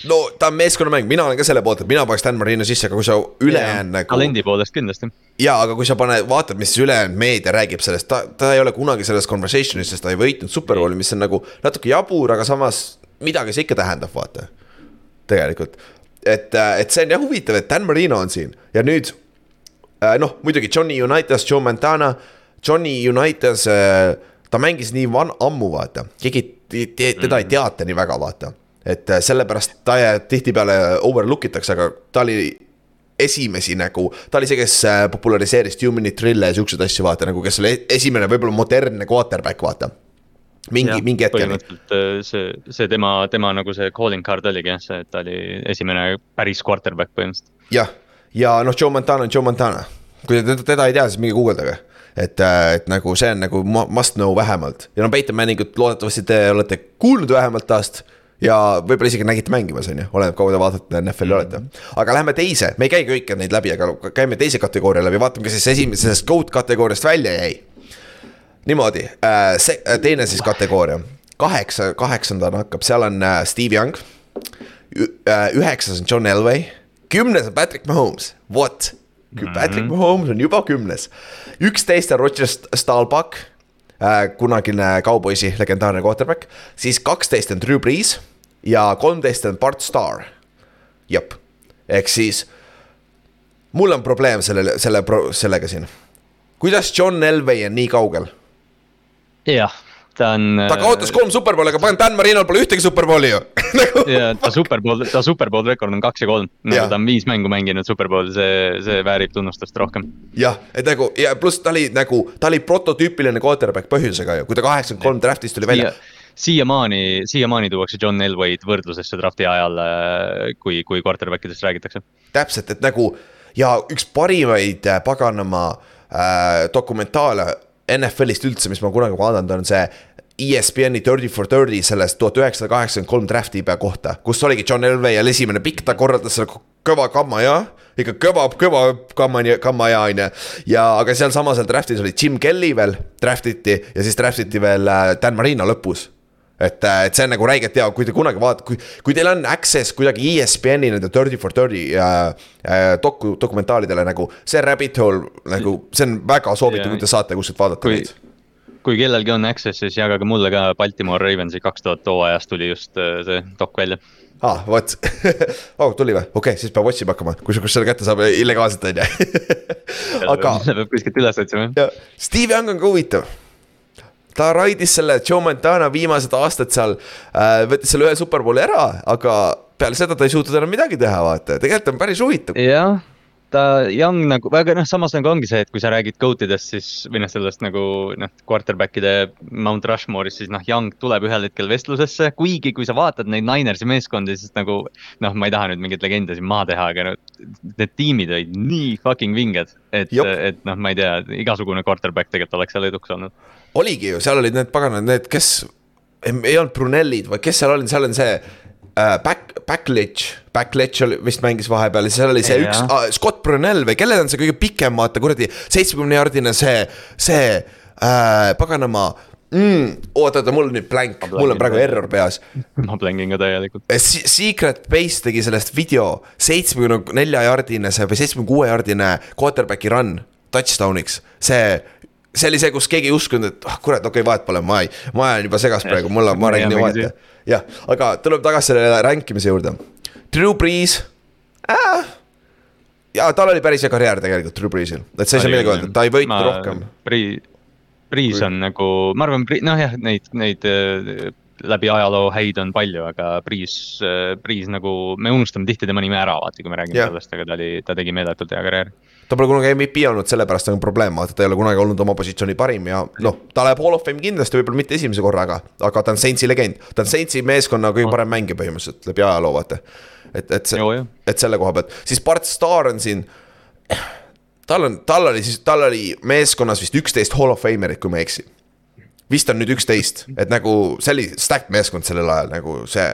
no ta on meeskonnamäng, mina olen ka selle poolt, et mina paneks Dan Marino sisse, aga kui sa ülejäänud nagu. talendi poolest kindlasti. ja, aga kui sa paned, vaatad, mis ülejäänud meedia räägib sellest, ta, ta ei ole kunagi selles conversation'is, sest ta ei võitnud superbowli, mis on nagu natuke jabur, aga samas midagi see ikka tähendab, vaata. tegelikult, et, et see on jah huvitav, et Dan Marino on siin ja nüüd noh, muidugi Johnny Unitas, Joe Montana Johnny Unitas, äh, ta mängis nii van-, ammu, vaata, keegi teda ei mm. teata nii väga, vaata. et äh, sellepärast ta tihtipeale overlook itakse, aga ta oli esimesi nagu, ta oli see, kes äh, populariseeris two minute drill'e ja siukseid asju, vaata nagu, kes oli e-, esimene võib-olla modernne quarterback, vaata mingi, mingi hetkeni. see, see tema, tema nagu see calling card oligi jah, see, et ta oli esimene päris quarterback põhimõtteliselt. jah, ja noh, Joe Montana on Joe Montana, kui te teda ei tea, siis minge guugeldage et, äh, et nagu see on nagu must know vähemalt ja no Peyton Manningut loodetavasti te olete kuulnud vähemalt tast ja võib-olla isegi nägite mängimas, on ju, oleneb kaua te vaatate NFL-i mm. olete. aga lähme teise, me ei käi kõiki neid läbi, aga käime teise kategooria läbi, vaatame, kes siis esimesest GOAT kategooriast välja jäi. Niimoodi äh,, see äh, teine siis kategooria, kaheksa, kaheksandana hakkab, seal on äh, Steve Young. üheksas on John Elway, kümnes on Patrick Mahomes, what Patrick Mahomes on juba kümnes. üksteist on Roger Stahlbach kunagine kauboisi legendaarne quarterback. siis kaksteist on Drew Brees ja kolmteist on Bart Starr. jep, ehk siis mul on probleem selle, selle, sellega siin. kuidas John Elway on nii kaugel? Jah ta on. ta kaotas kolm superbowli, aga pagan, Dan Marinol pole ühtegi superbowli ju nagu- ja ta superbowl, ta superbowl rekord on kaks ja kolm, nagu ta on viis mängu mänginud superbowli, see, see väärib tunnustust rohkem. jah, et nagu ja pluss ta oli nagu, ta oli prototüüpiline quarterback põhjusega ju, kui ta kaheksakümmend kolm draft'ist tuli välja siiamaani, siiamaani tuuakse John Elway'd võrdlusesse draft'i ajal, äh, kui, kui quarterback idest räägitakse. täpselt, et nagu ja üks parimaid äh, paganama äh, dokumentaale NFL-ist üldse, mis ma kunagi vaadanud, on see ESPN-i Thirty for Thirty sellest tuhat üheksasada kaheksakümmend kolm draft'i kohta, kus oligi John Elway oli esimene pikk, ta korraldas selle kõva kamma ja ikka kõva, kõva kamma, kamma ja on ju. ja, aga sealsamas seal draft'is oli Jim Kelly veel, draft iti ja siis draft iti veel äh, Dan Marino lõpus et, äh, et see on nagu räigelt hea, kui te kunagi vaatate, kui, kui teil on access kuidagi ESPN-i nende thirty for thirty äh, äh, doku, dokumentaalidele nagu. see rabbit hole nagu, see on väga soovitav, kui te saate kuskilt vaadata kui, neid. kui kellelgi on access, siis jagage mulle ka Baltimore Ravensi kaks tuhat hooajast tuli just äh, see dok välja aa ah,, vot oh, tuli või, okei okay,, siis peab otsima hakkama, kus, kus selle kätte saab illegaalselt, on ju. aga. peab kuskilt üles otsima. Steve Young on ka huvitav ta raidis selle Joe Montana viimased aastad seal äh,, võttis selle ühe superbowli ära, aga peale seda ta ei suutnud enam midagi teha, vaata, tegelikult on päris huvitav. jah, ta Young nagu, aga noh, samas nagu ongi see, et kui sa räägid GOAT idest, siis või noh, sellest nagu noh, quarterback'ide Mount Rushmore'ist, siis noh, Young tuleb ühel hetkel vestlusesse, kuigi kui sa vaatad neid Ninersi meeskondi, siis nagu noh, ma ei taha nüüd mingeid legende siin maha teha, aga no need tiimid olid nii fucking vinged, et, et noh, ma ei tea, igasugune quarterback tegelikult oleks seal eduks olnud oligi ju, seal olid need paganad, need, kes ei olnud Brunellid, vaid kes seal oli, seal on see uh, Back, Backledge, Backledge oli vist mängis vahepeal ja seal oli see ja, üks uh, Scott Brunell või kellel on see kõige pikem, vaata kuradi, seitsmekümne jaardine see, see uh, paganama mm,. oota, oota, mul nüüd blank, mul on praegu error peas. ma blängin ka täielikult. Secret Base tegi sellest video, seitsmekümne nelja jaardine see või seitsmekümne kuue jaardine quarterback'i run touchdown'iks. see see oli see, kus keegi ei uskunud, et ah oh, kurat, okei okay,, vahet pole, ma ei, ma ajan juba segast praegu, mul on, ma räägin nii vahet. jah, aga tuleb tagasi selle rankimise juurde. Drew Brees äh,. ja tal oli päris hea karjäär tegelikult Drew Breesil, et sa ei saa midagi öelda, ta ei võitnud rohkem. Brees on nagu, ma arvan, noh jah, neid, neid äh, läbi ajaloo häid on palju, aga Brees, äh, Brees nagu, me unustame tihti tema nime ära, vaata, kui me räägime yeah. sellest, aga ta oli, ta tegi meeletult hea karjääri ta pole kunagi MVP olnud, sellepärast on probleem, vaata, ta ei ole kunagi olnud oma positsiooni parim ja noh, ta läheb Hall of Fame kindlasti, võib-olla mitte esimese korraga, aga ta on Saintsi legend. ta on Saintsi meeskonna kõige parem mängija põhimõtteliselt läbi ajaloo, vaata. et, et see, et selle koha pealt, siis Bart Starr on siin. tal on, tal oli siis, tal oli meeskonnas vist üksteist Hall of Famerit, kui ma ei eksi. vist on nüüd üksteist, et nagu see oli stacked meeskond sellel ajal nagu see.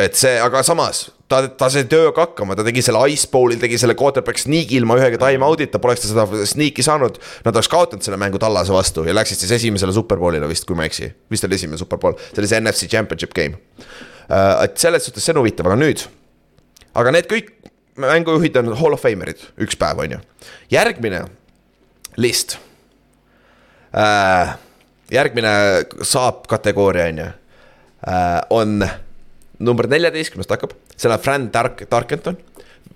Et see, aga samas ta, ta sai tööga hakkama, ta tegi selle ice bowl'il, tegi selle quarterback sneak'i ilma ühegi time out'ita, poleks ta seda sneak'i saanud. Nad oleks kaotanud selle mängu Tallase vastu ja läksid siis esimesele superbowl'ile vist, kui ma ei eksi. vist oli esimene superbowl, see oli see NFC championship game. Äh, et selles suhtes see on huvitav, aga nüüd. aga need kõik mängujuhid on hall of famer'id, üks päev, on ju. järgmine list äh,. järgmine saab kategooria, on ju äh,, on number neljateistkümnest hakkab, seal on Fran Tark-, Tarkenton.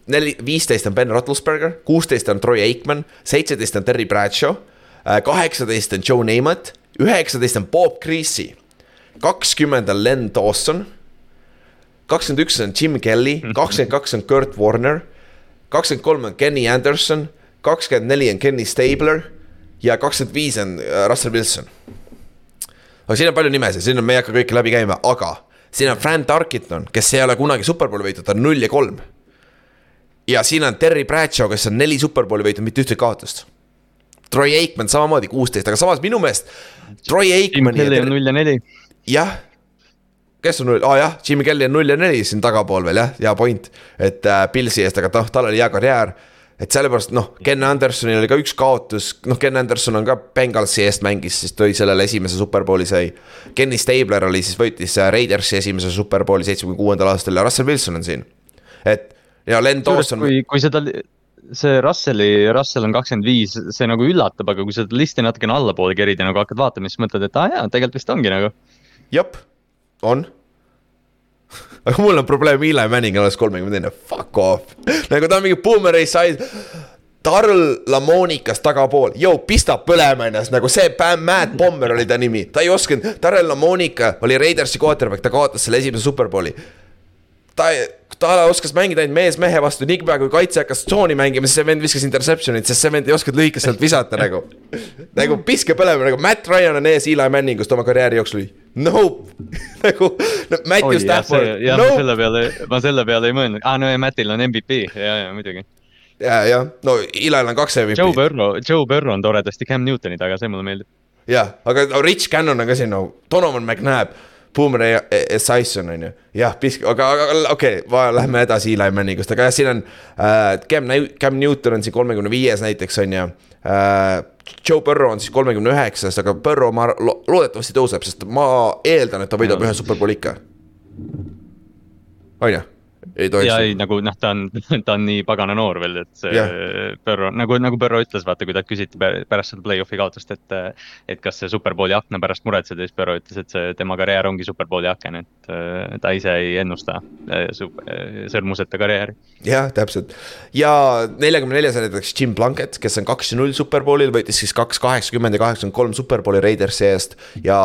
neli, viisteist on Ben Roethlisberger, kuusteist on Troy Aikman, seitseteist on Terry Bradshaw äh,, kaheksateist on Joe Namath, üheksateist on Bob Creasy, kakskümmend on Len Dawson kakskümmend üks on Jim Kelly, kakskümmend kaks on Kurt Warner, kakskümmend kolm on Kenny Anderson, kakskümmend neli on Kenny Stabler ja kakskümmend viis on äh, Russell Wilson. aga siin on palju nimesid, siin on, me ei hakka kõiki läbi käima, aga siin on Fran Tarkiton, kes ei ole kunagi superbowli võitnud, ta on null ja kolm. ja siin on Terry Bradshaw, kes on neli superbowli võitnud, mitte ühtegi kaotust. Troy Aikman samamoodi kuusteist, aga samas minu meelest Troy Aikman. null ja neli. jah kes on null, aa oh, jah, Jimmy Kelly on null ja neli siin tagapool veel jah, hea point. et äh, Pilsi eest, aga noh, tal oli hea karjäär. Et sellepärast noh, Ken Andersonil oli ka üks kaotus, noh, Ken Anderson on ka Bengalsi eest mängis, siis tõi sellele esimese superbowli sai. Kenny Stabler oli siis, võitis äh, Raidersi esimese superbowli seitsmekümne kuuendal aastal ja Russell Wilson on siin. et ja Len Dawson. kui, kui seda see Russelli, Russell on kakskümmend viis, see nagu üllatab, aga kui seda listi natukene allapoole kerida nagu hakkad vaatama, siis mõtled, et aa ah, jaa, tegelikult vist ongi nagu. jep, on aga mul on probleem Eli Manning alles kolmekümne teine, fuck off. nagu ta on mingi boomer ei sai. Darl Lamonikas tagapool, jõu, pistab põlema ennast, nagu see Matt Bomber oli ta nimi, ta ei osanud, Darrell Lamonika oli Raidersi quarterback, ta kaotas selle esimese superbowli. Ta ei ta oskas mängida ainult mees mehe vastu, niipea kui kaitse hakkas tsooni mängima, siis see vend viskas interception'it, sest see vend ei osanud lühikeselt visata nagu. nagu piske põlema, nagu Matt Ryan on ees Eli Manningust oma karjääri jooksul. Nope nagu Matthew Stafford. jah nope., ma selle peale, ma selle peale ei mõelnud, aa ah, no ja Mattil on MVP ja, ja muidugi. ja, jah, no Eli'l on kaks MVP. Joe Burrow, Joe Burrow on toredasti Cam Newtoni taga, see mulle meeldib. jah, aga no, Rich Cannon on ka siin no, Donovan McNabb Boomer Esiason on ju, jah, pisk-, aga, aga okei okay,, lähme edasi Eli Manningust, aga jah, siin on äh,. Cam, Cam Newton on siin kolmekümne viies näiteks on ju äh,. Joe Burrow on siis kolmekümne üheksas, aga Burrow ma lo loodetavasti tõuseb, sest ma eeldan, et ta võidab ühe superbowli ikka. on ju ei tohiks. ja ei, nagu noh, ta on, ta on nii pagana noor veel, et see yeah. Põrro, nagu, nagu Põrro ütles, vaata, kui talt küsiti pärast seda play-off'i kaotust, et. et kas see superbowli akna pärast muretseda, siis Põrro ütles, et see tema karjäär ongi superbowli aken, et äh, ta ise ei ennusta äh, äh, sõrmuseta karjääri. jah, täpselt ja neljakümne neljas on näiteks Jim Plunkett, kes on kaks ja null superbowlil, võitis siis kaks kaheksakümmend ja kaheksakümmend kolm superbowli Raidersi eest ja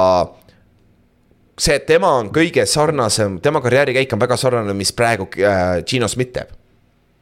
see, et tema on kõige sarnasem, tema karjäärikäik on väga sarnane, mis praegu äh, Gino Schmidt teeb.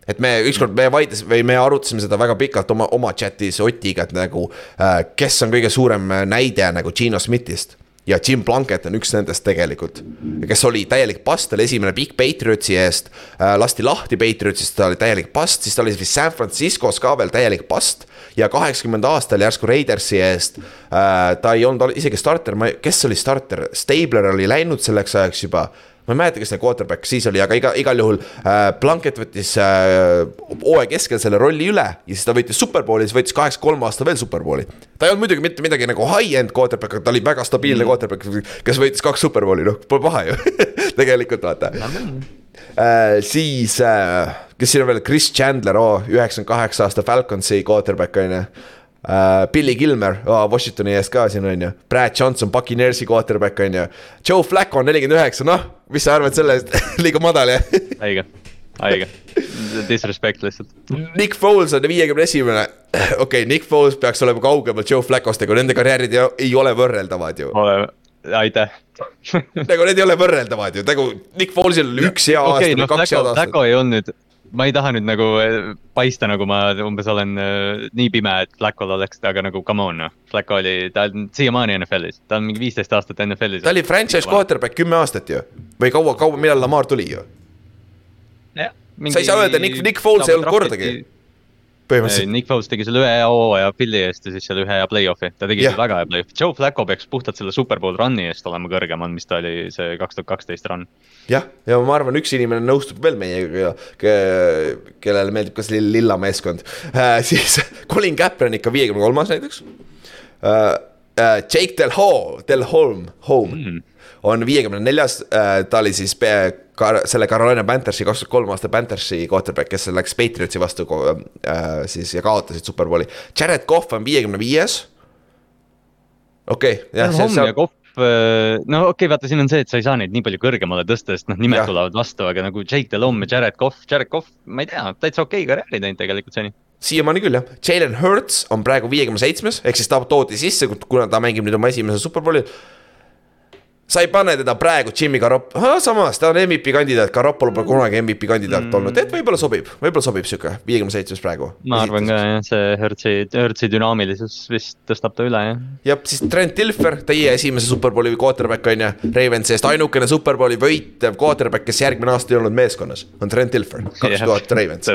et me ükskord me vaidlesime või me arutasime seda väga pikalt oma, oma chat'is Otiga, et nagu äh, kes on kõige suurem näide nagu Gino Schmidtist ja Jim Plunkett on üks nendest tegelikult. kes oli täielik past, ta oli esimene Big Patriotsi eest äh,. lasti lahti Patriotsist, ta oli täielik past, siis ta oli vist San Franciscos ka veel täielik past. ja kaheksakümnenda aastal järsku Raidersi eest äh,. ta ei olnud isegi starter, ma, kes oli starter, Stabler oli läinud selleks ajaks juba ma ei mäleta, kes see quarterback siis oli, aga iga, igal juhul äh, Plunkett võttis äh, hooaja äh, keskel selle rolli üle ja siis ta võitis superbowli, siis võttis kaheksakümne kolm aasta veel superbowli. ta ei olnud muidugi mitte midagi nagu high-end quarterback, aga ta oli väga stabiilne mm. quarterback, kes võitis kaks superbowli, noh, pole paha ju tegelikult vaata äh,. siis äh,, kes siin on veel, Chris Chandler üheksakümmend kaheksa aasta Falconsi quarterback on ju Billy Gilmer oh, Washingtoni eest ka siin on ju, Brad Johnson, Buccaneersi quarterback on ju. Joe Flacco on nelikümmend üheksa, noh, mis sa arvad sellest liiga madal jah. Haige, haige, disrespect lihtsalt. Nick Foles on viiekümne esimene, okei okay,, Nick Foles peaks olema kaugemal Joe Flaccost, aga nende karjäärid ei ole võrreldavad ju. aitäh. Nagu need ei ole võrreldavad ju, nagu Nick Foles'il oli üks hea okay, aasta no,, kaks head aastat. Flacco ei olnud ma ei taha nüüd nagu eh, paista, nagu ma umbes olen uh, nii pime, et Flackol oleks, aga nagu come on noh. Flacco oli, ta on siiamaani NFL-is, ta on mingi viisteist aastat NFL-is. ta oli franchise quarterback kümme aastat ju. või kaua, kaua, millal Lamar tuli ju. sa ei saa öelda, Nick, Nick Foles ei olnud kordagi. Põhimõtteliselt. Nick Foles tegi selle ühe hea hooaja Philly eest ja siis selle ühe hea play-off'i, ta tegi Jah. selle väga hea play-off'i, Joe Flacco peaks puhtalt selle Superbowl run'i eest olema kõrgemal, mis ta oli see kaks tuhat kaksteist run. jah, ja ma arvan, üks inimene nõustub veel meiega, kellele meeldib ka see lilla meeskond äh,, siis Colin Kaplan ikka viiekümne kolmas näiteks äh,. Äh, Jake Del Ho, Del Holm, Home mm. on viiekümne neljas äh,, ta oli siis pe- Kar selle Carolina Panthersi kaks tuhat kolm aasta Panthersi quarterback, kes läks Patriotsi vastu äh, siis ja kaotasid Superbowli. Jared Cough on viiekümne viies. okei okay,, jah. Homm ja Kopp, no okei okay,, vaata, siin on see, et sa ei saa neid nii palju kõrgemale tõsta, sest noh, nimed Jah. tulevad vastu, aga nagu Jake Delhomme ja Jared Cough, Jared Cough, ma ei tea, täitsa okei okay karjääri teinud tegelikult seni. siiamaani küll jah, Jalen Hurts on praegu viiekümne seitsmes, ehk siis ta toodi sisse, kuna ta mängib nüüd oma esimesel superbowlil. Sa ei pane teda praegu Jimmy Garop-, samas ta on MVP kandidaat, Garoppolo pole kunagi MVP kandidaat mm. olnud, et võib-olla sobib, võib-olla sobib sihuke viiekümne seitsmes praegu. ma arvan ka jah, see Hertzi, Hertzi dünaamilisus vist tõstab ta üle jah. jah, siis Trent Dilfer, teie esimese superbowli quarterback on ju, Ravensi eest ainukene superbowli võitev quarterback, kes järgmine aasta ei olnud meeskonnas, on Trent Dilfer, kaks tuhat Ravens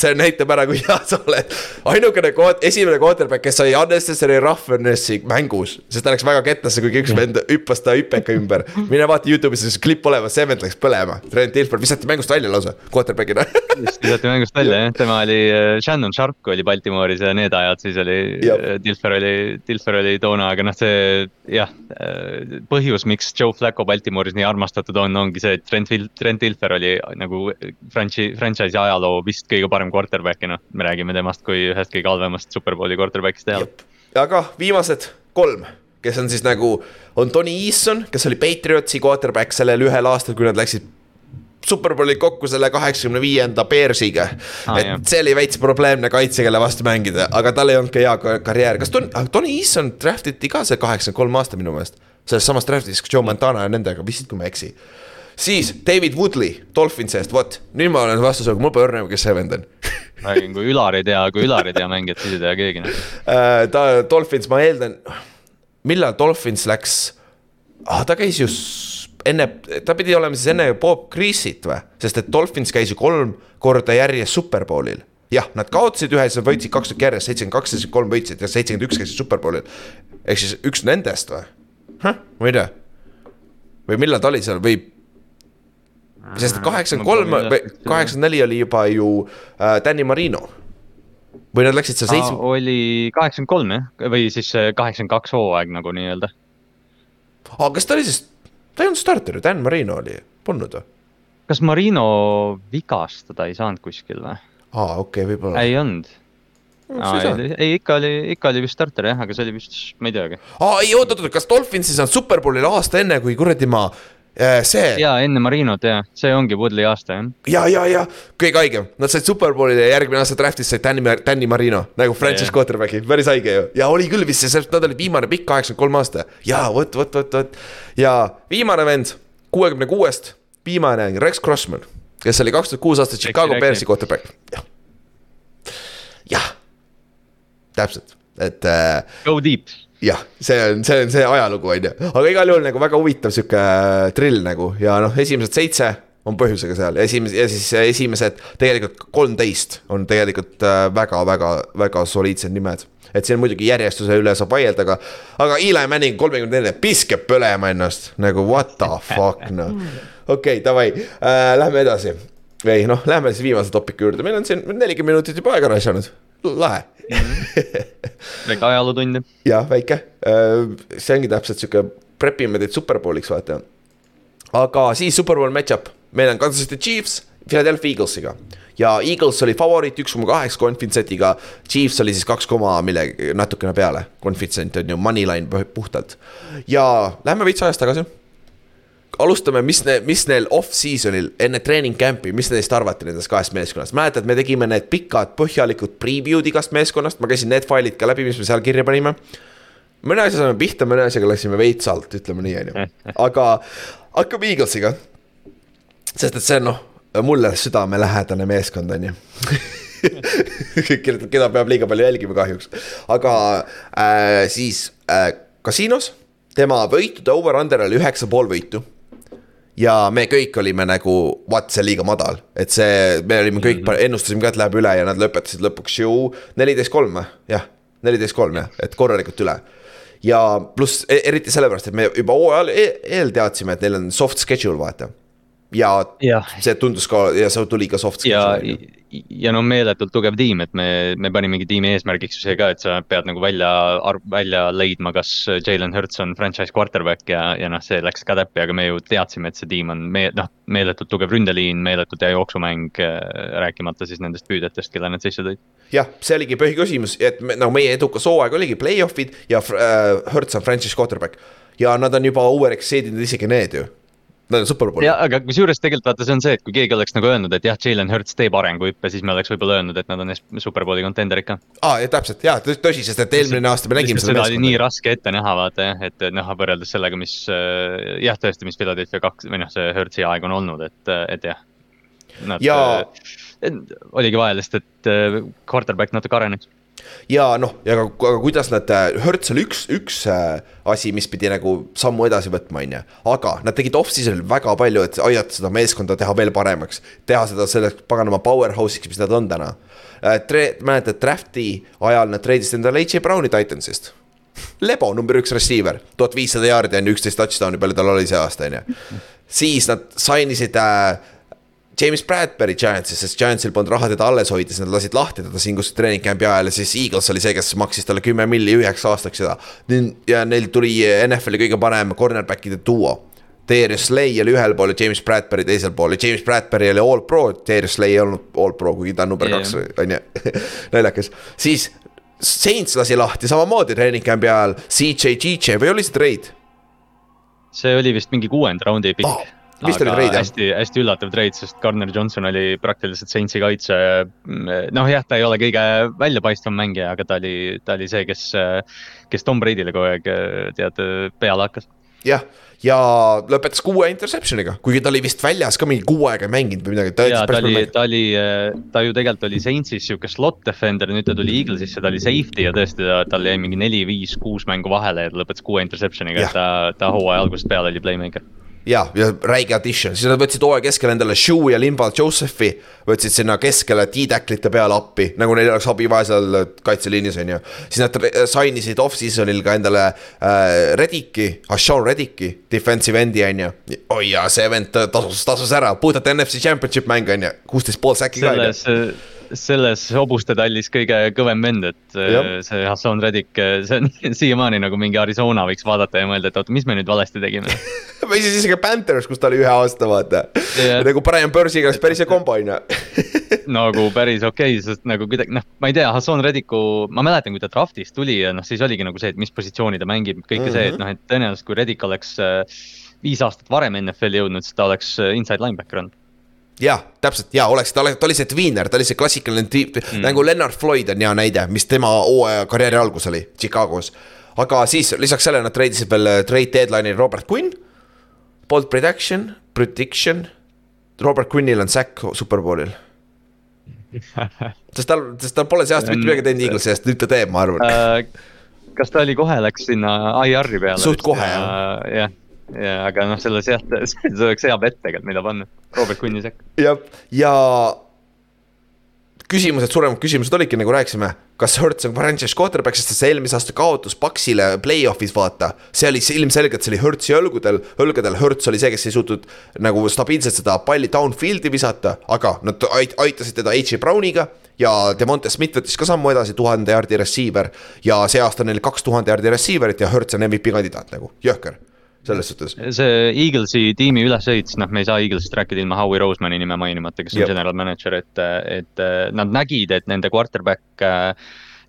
see näitab ära, kui hea sa oled. ainukene kood, esimene quarterback, kes sai unnecessary roughnessi mängus, sest ta läks väga kettasse, kuigi üks vend hüppas ta hüpeka ümber. mine vaata Youtube'is, see klipp olemas, see vend läks põlema. Trent Dilfer visati mängust välja lausa, quarterback'ina visati mängust välja jah, tema oli, Shannon Sharp oli Baltimooris ja need ajad, siis oli, Dilfer oli, Dilfer oli toona, aga noh, see jah. põhjus, miks Joe Flacco Baltimooris nii armastatud on, ongi see, et Trent, Trent Dilfer oli nagu franchise, franchise'i ajaloo vist kõige parem quarterback'i, noh, me räägime temast kui ühest kõige halvemast superbowli quarterback'ist teada. aga viimased kolm, kes on siis nagu, on Tony Eason, kes oli Patriotsi quarterback sellel ühel aastal, kui nad läksid superbowli kokku selle kaheksakümne viienda Bearsiga ah,. et jah. see oli veits probleemne kaitse, kelle vastu mängida, aga tal ei olnud ka hea karjäär, kas Tony, Tony Eason draftiti ka see kaheksakümmend kolm aasta minu meelest. selles samas draftis Joe Montana ja nendega vist, kui ma ei eksi siis David Woodley Dolphinsi eest, vot nüüd ma olen vastusega, mul pole õrna, kes see vend on räägin, kui Ülar ei tea, kui Ülar ei tea mängijat, siis ei tea keegi noh. ta, Dolphins, ma eeldan, millal Dolphins läks ah,, ta käis ju enne, ta pidi olema siis enne Bob Creasy't või, sest et Dolphins käis ju kolm korda järjest Superbowlil jah, nad kaotasid ühe, siis nad võitsid kaks tükki järjest, seitsekümmend kaks, seitsekümmend kolm võitsid ja seitsekümmend üks käisid Superbowlil. ehk siis üks nendest või? ma ei tea. või millal ta oli seal või sest kaheksakümmend kolm või kaheksakümmend neli oli juba ju äh, Danny Marino. või nad läksid seal seitsme. oli kaheksakümmend kolm jah, või siis kaheksakümmend kaks hooaeg nagu nii-öelda. aga kas ta oli siis, ta ei olnud starter ju, Dan Marino oli, polnud või? kas Marino vigastada ei saanud kuskil või? aa, okei okay,, võib-olla. ei olnud Aa, ei, ei, ikka oli, ikka oli vist starter jah, aga see oli vist, ma ei teagi. aa, ei oot, oot, oot, kas Dolphinsis on superbowlil aasta enne, kui kuradi ma see. ja enne Marinot ja, see ongi Woodley aasta jah. ja, ja, ja kõige haigem, nad said superbowli ja järgmine aasta draft'is said Danny, Danny Marino nagu franchise quarterback'i, päris haige ju. ja oli küll vist, sest nad olid viimane pikk, kaheksakümmend kolm aasta. ja vot, vot, vot, vot ja viimane vend kuuekümne kuuest, viimane Rex Crossman, kes oli kaks tuhat kuus aastat Chicago Bearsi quarterback, jah. jah, täpselt, et äh,. Go deep jah, see on, see on see ajalugu, on ju, aga igal juhul nagu väga huvitav sihuke drill nagu. Ja noh, esimesed seitse on põhjusega seal. Ja esimesed ja siis esimesed tegelikult kolmteist on tegelikult väga-väga-väga soliidsed nimed. et siin muidugi järjestuse üle saab vaielda, aga, aga Eli Manning kolmekümne nelja piskeb põlema ennast. Nagu what the fuck noh. okei okay,, davai. Äh,, lähme edasi. Või noh, lähme siis viimase topiku juurde, meil on siin nelikümmend minutit juba aega raisanud, lahe väike ajalootund. jah, väike, see ongi täpselt sihuke, prepime teid superbowliks, vaata. aga siis superbowl match-up, meil on Kansas City Chiefs Philadelphia Eaglesiga. ja Eagles oli favoriit üks koma kaheksa konfidentsetiga, Chiefs oli siis kaks koma millegi, natukene peale, konfident on ju, moneyline puhtalt. ja lähme veits ajas tagasi alustame, mis ne,, mis neil off-season'il enne treening camp'i, mis neist arvati nendest kahest meeskonnast, mäletad, me tegime need pikad põhjalikud preview'd igast meeskonnast, ma käisin need failid ka läbi, mis me seal kirja panime. mõne asja saime pihta, mõne asjaga läksime veits alt, ütleme nii, on ju, aga hakkame Eaglesiga. sest et see on noh, mulle südamelähedane meeskond, on ju keda peab liiga palju jälgima kahjuks, aga äh, siis äh, kasiinos tema võitude over-under oli üheksa pool võitu ja me kõik olime nagu, vaat see liiga madal, et see, me olime kõik mm, -hmm. ennustasime ka, et läheb üle ja nad lõpetasid lõpuks ju neliteist kolm jah, neliteist kolm jah, et korralikult üle. Ja pluss e-, eriti sellepärast, et me juba hooajal e-, eel teadsime, et neil on soft schedule, vaata ja, ja see tundus ka ja see tuli ka soft skills'i. ja, ja no meeletult tugev tiim, et me, me panimegi tiimi eesmärgiks see ka, et sa pead nagu välja, välja leidma, kas Jalen Hurts on franchise quarterback ja, ja noh, see läks ka täppi, aga me ju teadsime, et see tiim on me-, noh, meeletult tugev ründeliin, meeletult hea jooksumäng, rääkimata siis nendest püüdjatest, kelle nad sisse tõid. jah, see oligi põhiküsimus, et me, no meie edukas hooaeg oligi play-off'id ja äh, Hurts on franchise quarterback. ja nad on juba overexceed inud isegi need ju Nad on superbowli. ja, aga kusjuures tegelikult vaata, see on see, et kui keegi oleks nagu öelnud, et jah, Jalen Hurts teeb arenguhüppe, siis me oleks võib-olla öelnud, et nad on superbowli kontenderid ka. aa, täpselt ja tõsi, sest et eelmine aasta me nägime seda. seda oli nii raske ette näha, vaata jah, et noh, võrreldes sellega, mis äh, jah, tõesti, mis Philadelphia kaks või noh, see Hurtsi aeg on olnud, et, et jah. Nad ja... Äh, oligi vaja lihtsalt, et äh, quarterback natuke areneks ja noh, ja aga, aga kuidas nad, Hertz oli üks, üks äh, asi, mis pidi nagu sammu edasi võtma, on ju. aga nad tegid off-season'il väga palju, et aidata seda meeskonda teha veel paremaks. teha seda selleks paganama powerhouse'iks, mis nad on täna. Äh, mäletad, draft'i ajal nad treidisid endale H.J. Browni Titansist. Lebo number üks receiver, tuhat viissada jaardi on ju, üksteist touchdown'i palju tal oli see aasta, on ju. siis nad sign isid äh, James Bradbury Giantsis, sest Giantsil polnud raha teda alles hoida, siis nad lasid lahti teda siin kuskil treening camp'i ajal ja siis Eagles oli see, kes maksis talle kümme milli üheks aastaks seda. ja neil tuli NFL-i kõige parem cornerback'ide duo. Darius Slay oli ühel pool ja James Bradbury teisel pool ja James Bradbury oli all pro, Darius Slay ei olnud all pro, kuigi ta on number yeah. kaks, on ju, naljakas. siis Saints lasi lahti samamoodi treening camp'i ajal, CJ, GJ või oli see trade? see oli vist mingi kuuenda raundi pikk oh vist oli treid jah? hästi, hästi üllatav treid, sest Garner Johnson oli praktiliselt Saintsi kaitse. noh, jah, ta ei ole kõige väljapaistvam mängija, aga ta oli, ta oli see, kes, kes Tom Brady'le kogu aeg tead peale hakkas. jah, ja lõpetas kuue interception'iga, kuigi ta oli vist väljas ka mingi kuu aega ei mänginud või midagi. ja ta oli, ta oli, ta ju tegelikult oli Saintsis sihuke slot defender, nüüd ta tuli Eaglesisse, ta oli safety ja tõesti ta, tal jäi mingi neli, viis, kuus mängu vahele ja ta lõpetas kuue interception'iga, et ta, ta hooaja algusest peale oli playmaker ja, ja räige addition, siis nad võtsid hooaja keskel endale Shoe ja Limba Josephi. võtsid sinna keskele T-tacklite peale appi, nagu neil oleks abi vaja seal kaitseliinis, on ju. siis nad sign isid off-season'il ka endale äh, Redicki, Hashan Redicki, defensive end'i on ju. oi ja see vend tasus, tasus ära, puhtalt NFC championship mäng on ju, kuusteist pool säki ka on ju selles hobuste tallis kõige kõvem vend, et äh, Jab. see Hassan Reddick, äh, see on siiamaani nagu mingi Arizona võiks vaadata ja mõelda, et oota, mis me nüüd valesti tegime või siis isegi Panthers, kus ta oli ühe aasta, vaata yeah.. nagu Brian Bursiga oleks päris hea kombo, on ju. nagu päris okei okay,, sest nagu kuidagi noh, ma ei tea, Hassan Reddiku, ma mäletan, kui ta draft'ist tuli ja noh, siis oligi nagu see, et mis positsiooni ta mängib, kõike mm -hmm. see, et mhm. noh, et tõenäoliselt kui Reddick oleks äh, viis aastat varem NFL-i jõudnud, siis ta oleks inside linebacker olnud jah, täpselt ja oleks, ta oli, ta oli see tweener, ta oli see klassikaline mm., nagu Leonard Floyd on hea näide, mis tema hooaja karjääri algus oli Chicagos. aga siis lisaks sellele nad treidisid veel äh, trade deadline'il Robert Quinn. Bold prediction, prediction, Robert Quinnil on sack superbowlil sest tal, sest tal pole see aasta mitte midagi teinud Eaglesi eest, nüüd ta teeb, ma arvan uh,. kas ta oli kohe, läks sinna IR-i peale? suht kohe jah. jah ja aga noh, selles jah, see oleks hea bett tegelikult, mida panna, Robert Quinni sekka. jah, ja küsimused, suuremad küsimused olidki, nagu rääkisime, kas Hertz on franchise quarterback, sest see eelmise aasta kaotus Paxile play-off'is, vaata. see oli ilmselgelt, see oli Hertzi õlgudel, õlgadel, Hertz oli see, kes ei suutnud nagu stabiilselt seda palli downfield'i visata, aga nad aitasid teda H.J. Browniga ja Demonte Smith võttis ka sammu edasi, tuhande jaardi receiver. ja see aasta on neil kaks tuhande jaardi receiver'it ja Hertz on MVP kandidaat nagu, jõhker selles suhtes. see Eaglesi tiimi ülesehitus, noh, me ei saa Eaglesist rääkida ilma Howie Rosemani nime mainimata, kes on Jep. general manager, et, et nad nägid, et nende quarterback äh,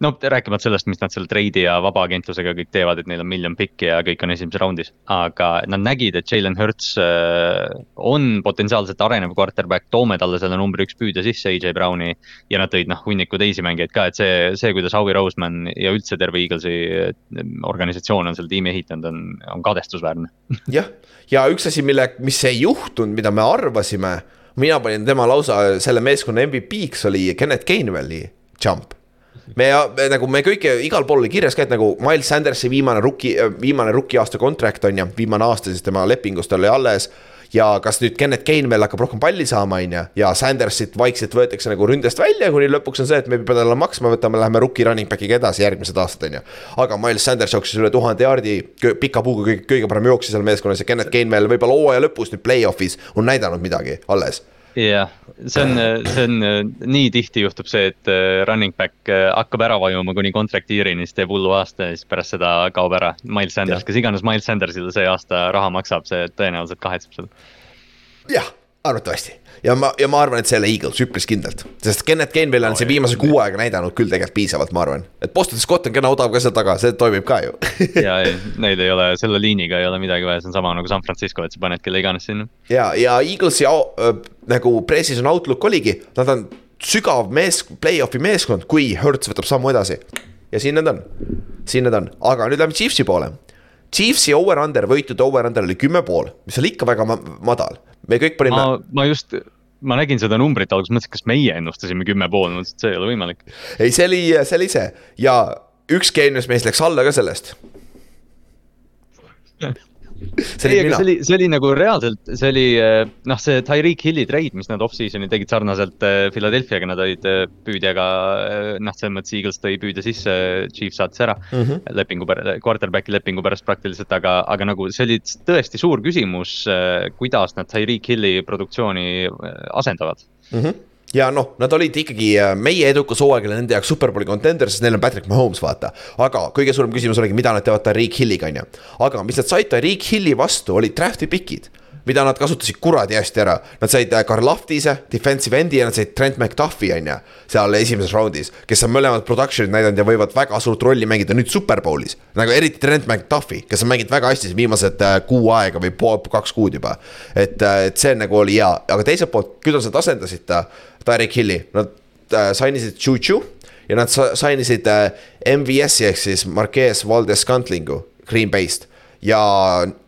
no rääkimata sellest, mis nad seal treidi ja vabaagentlusega kõik teevad, et neil on miljon pikki ja kõik on esimeses raundis. aga nad nägid, et Jalen Hurts äh, on potentsiaalselt arenev quarterback, toome talle selle number üks püüdja sisse, AJ Browni. ja nad tõid noh hunniku teisi mängijaid ka, et see, see, kuidas Howie Roseman ja üldse terve Eaglesi äh, organisatsioon on selle tiimi ehitanud, on, on kadestusväärne. jah, ja üks asi, mille, mis ei juhtunud, mida me arvasime mina panin tema lausa selle meeskonna MVP-ks oli Kennet Gainwelli jump me, me nagu me kõik igal pool oli kirjas ka, et nagu Miles Sandersi viimane rookie, viimane rookie aasta contract on ju, viimane aasta siis tema lepingust oli alles. ja kas nüüd Kennet Kane veel hakkab rohkem palli saama, on ju, ja Sandersit vaikselt võetakse nagu ründest välja, kuni lõpuks on see, et me ei pea talle maksma, võtame, läheme rookie running back'iga edasi järgmised aastad, on ju. aga Miles Sanders jooksis üle tuhande jaardi, pika puuga kõige, kõige parem jooksja seal meeskonnas ja Kennet Kane veel võib-olla hooaja lõpus nüüd play-off'is on näidanud midagi alles jah, see on, see on nii tihti juhtub see, et äh, running back äh, hakkab ära vajuma kuni contract year'ini, siis teeb hullu aasta ja siis pärast seda kaob ära. Miles Sanders, kes iganes Miles Sandersile see aasta raha maksab, see tõenäoliselt kahetseb seda. jah, arvatavasti ja ma, ja ma arvan, et see ei ole Eagles üpris kindlalt, sest Kennet Gainville on no, siin viimase kuu aega näidanud küll tegelikult piisavalt, ma arvan. et Boston Scott on kena odav ka seal taga, see toimib ka ju ja ei, neil ei ole, selle liiniga ei ole midagi vaja, see on sama nagu San Francisco, et sa paned kelle iganes sinna. ja, ja Eaglesi äh, nagu preseason outlook oligi, nad on sügav mees, play-off'i meeskond, kui Hertz võtab sammu edasi. ja siin nad on, siin nad on, aga nüüd lähme Chiefsi poole. Chiefsi over-under, võitude over-under oli kümme pool, mis oli ikka väga madal me kõik panime. ma, ma just, ma nägin seda numbrit alguses, mõtlesin, kas meie ennustasime kümme pool, mõtlesin, et see ei ole võimalik. ei, see oli, see oli see ja üks geenius meist läks alla ka sellest ei, aga see oli, see oli nagu reaalselt, see oli eh, noh, see Tyreek Hilli treid, mis nad off-season'il tegid sarnaselt eh, Philadelphia'ga, nad olid eh, püüdjaga. noh, selles mõttes Eagles tõi püüdja sisse, Chiefs saatis ära mm -hmm. lepingu, quarterback'i lepingu pärast praktiliselt, aga, aga nagu see oli tõesti suur küsimus, kuidas nad Tyreek Hilli produktsiooni asendavad mm. -hmm ja noh, nad olid ikkagi äh, meie edukas hooaeg oli nende jaoks superbowli contender, sest neil on Patrick Mahomes, vaata. aga kõige suurem küsimus oligi, mida nad teevad Tariq Hilliga, on ju. aga mis nad said Tariq Hilli vastu, olid draft'i pikid mida nad kasutasid kuradi hästi ära. Nad said äh, Karlaftise, defensive end'i ja nad said Trent McDuffi, on ju, seal esimeses raundis. kes on mõlemad production'id näidanud ja võivad väga suurt rolli mängida nüüd superbowlis. nagu eriti Trent McDuffi, kes on mänginud väga hästi viimased äh, kuu aega või pool, kaks kuud juba. et, äh, et see nagu oli hea, aga teiselt poolt, kuidas nad asendasid ta, Derek Hilli, nad äh, sainisid Juju ja nad sainisid äh, MVS-i ehk siis Marquez Valdes Scantlingu Green Bay'st ja,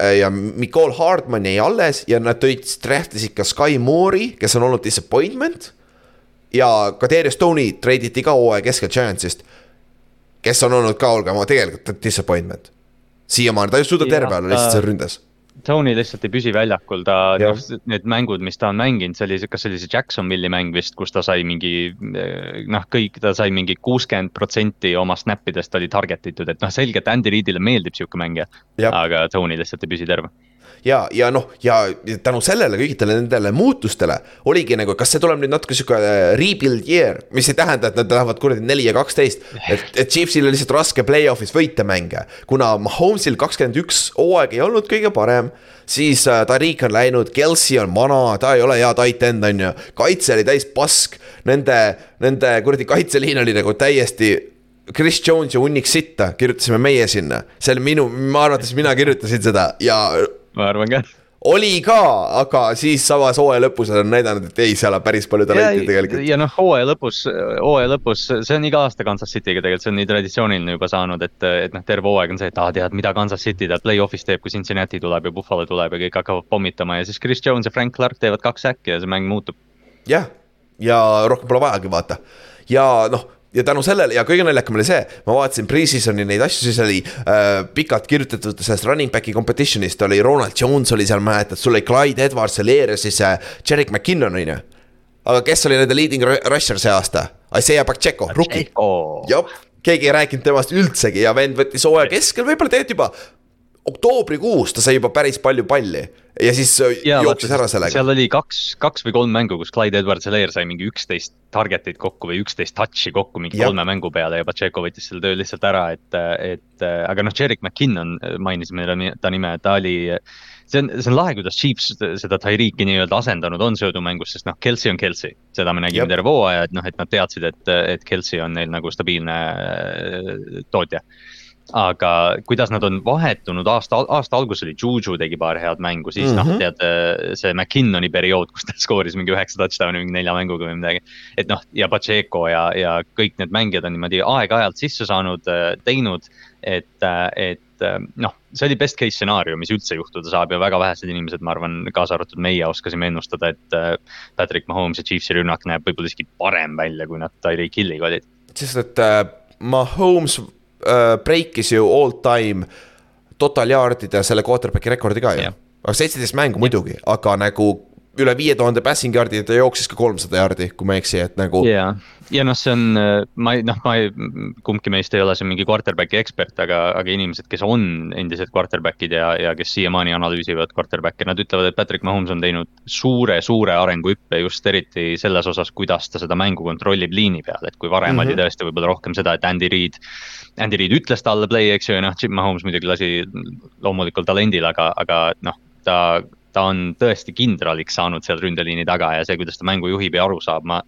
äh, ja Nicole Hardman jäi alles ja nad tõid, draft isid ka Sky Moore'i, kes on olnud disappointment. ja ka Darius Stone'i treiditi ka hooaja keskel Giantsist. kes on olnud ka, olge oma tegelikult disappointment. siiamaani, ta ei suuda terve olla lihtsalt seal ründes Tony lihtsalt ei püsi väljakul, ta, noh, need mängud, mis ta on mänginud, see oli, kas see oli see Jacksonville'i mäng vist, kus ta sai mingi. noh, kõik, ta sai mingi kuuskümmend protsenti oma snap idest oli target itud, et noh, selge, et Andy Reidile meeldib sihuke mängija. aga Tony lihtsalt ei püsi terve ja, ja noh, ja tänu sellele kõigile nendele muutustele oligi nagu, kas see tuleb nüüd natuke sihuke äh, rebuild year, mis ei tähenda, et nad lähevad kuradi neli ja kaksteist. et, et Chiefsil on lihtsalt raske play-off'is võita mänge, kuna Mahomes'il kakskümmend üks hooaeg ei olnud kõige parem siis äh, Tariq on läinud, Kelsey on vana, ta ei ole hea tight end, on ju. kaitse oli täis pask, nende, nende kuradi kaitseliin oli nagu täiesti Chris Jones ja hunnik sitta, kirjutasime meie sinna. see oli minu, ma arvates mina kirjutasin seda ja ma arvan ka oli ka, aga siis samas hooaja lõpus on näidanud, et ei, seal on päris palju talenti tegelikult. ja noh, hooaja lõpus, hooaja lõpus, see on iga aasta Kansas City'ga tegelikult, see on nii traditsiooniline juba saanud, et, et noh, terve hooaeg on see, et aa, tead, mida Kansas City tead play-off'is teeb, kui Cincinnati tuleb ja Buffalo tuleb ja kõik hakkavad pommitama ja siis Chris Jones ja Frank Clark teevad kaks äkki ja see mäng muutub. jah, ja rohkem pole vajagi vaata ja noh ja tänu sellele ja kõige naljakam oli see, ma vaatasin pre-season'i neid asju, siis oli äh, pikalt kirjutatud sellest running back'i competition'ist oli Ronald Jones oli seal, mäletad, sul oli Clyde Edwards, seal ees siis äh, Jerick McKinnon on ju. aga kes oli nende leading rusher see aasta? Isaiah Pacheco, rookie. jah, keegi ei rääkinud temast üldsegi ja vend võttis hooaja keskel, võib-olla tegelikult juba oktoobrikuus ta sai juba päris palju palli ja siis äh, ja, jooksis ära sellega. seal oli kaks, kaks või kolm mängu, kus Clyde Edwards-Helaire sai mingi üksteist target'it kokku või üksteist touch'i kokku mingi ja. kolme mängu peale ja Pacheco võttis selle töö lihtsalt ära, et, et aga noh, Jerick McKinnon mainisime ta nime, ta oli see on, see on lahe, kuidas Chiefs seda Tyreeki nii-öelda asendanud on söödumängus, sest noh, Kelsey on Kelsey. seda me nägime terve hooaja, et noh, et nad teadsid, et, et Kelsey on neil nagu stabiilne äh, tootja aga kuidas nad on vahetunud aasta, aasta alguses oli Juju tegi paar head mängu, siis mm -hmm. noh, mhm. tead äh, see McKinnoni periood, kus ta skooris mingi üheksa touchdown'i mingi nelja mänguga või midagi. et noh, ja Pacheco ja, ja kõik need mängijad on niimoodi aeg-ajalt sisse saanud, äh, teinud. et, äh, et noh, see oli best case stsenaarium, mis üldse juhtuda saab ja väga vähesed inimesed, ma arvan, kaasa arvatud meie oskasime ennustada, et Patrick Mahomes ja Chiefsi rünnak näeb võib-olla isegi parem välja, kui nad Tyreek Hilliga olid. sest et Mahomes breikis ju all time total yard'ide selle quarterback'i rekordi ka ju. seitseteist mängu muidugi, aga nagu üle viie tuhande passing yard'i ja ta jooksis ka kolmsada yard'i, kui ma ei eksi, et nagu. ja, ja noh, see on, ma ei, noh, ma ei, kumbki meist ei ole siin mingi quarterback'i ekspert, aga, aga inimesed, kes on endised quarterback'id ja, ja kes siiamaani analüüsivad quarterback'e, nad ütlevad, et Patrick Mahomes on teinud suure, suure arenguhüppe just eriti selles osas, kuidas ta seda mängu kontrollib liini peal, et kui varem mm -hmm. oli mhm. tõesti võib-olla rohkem seda, et Andy Reid. Andy Reid ütles talle play, eks ju, ja noh, Jim Mahomes muidugi lasi loomulikult talendil, aga, aga noh, ta ta on tõesti kindraliks saanud seal ründeliini taga ja see, kuidas ta mängu juhib ja aru saab, ma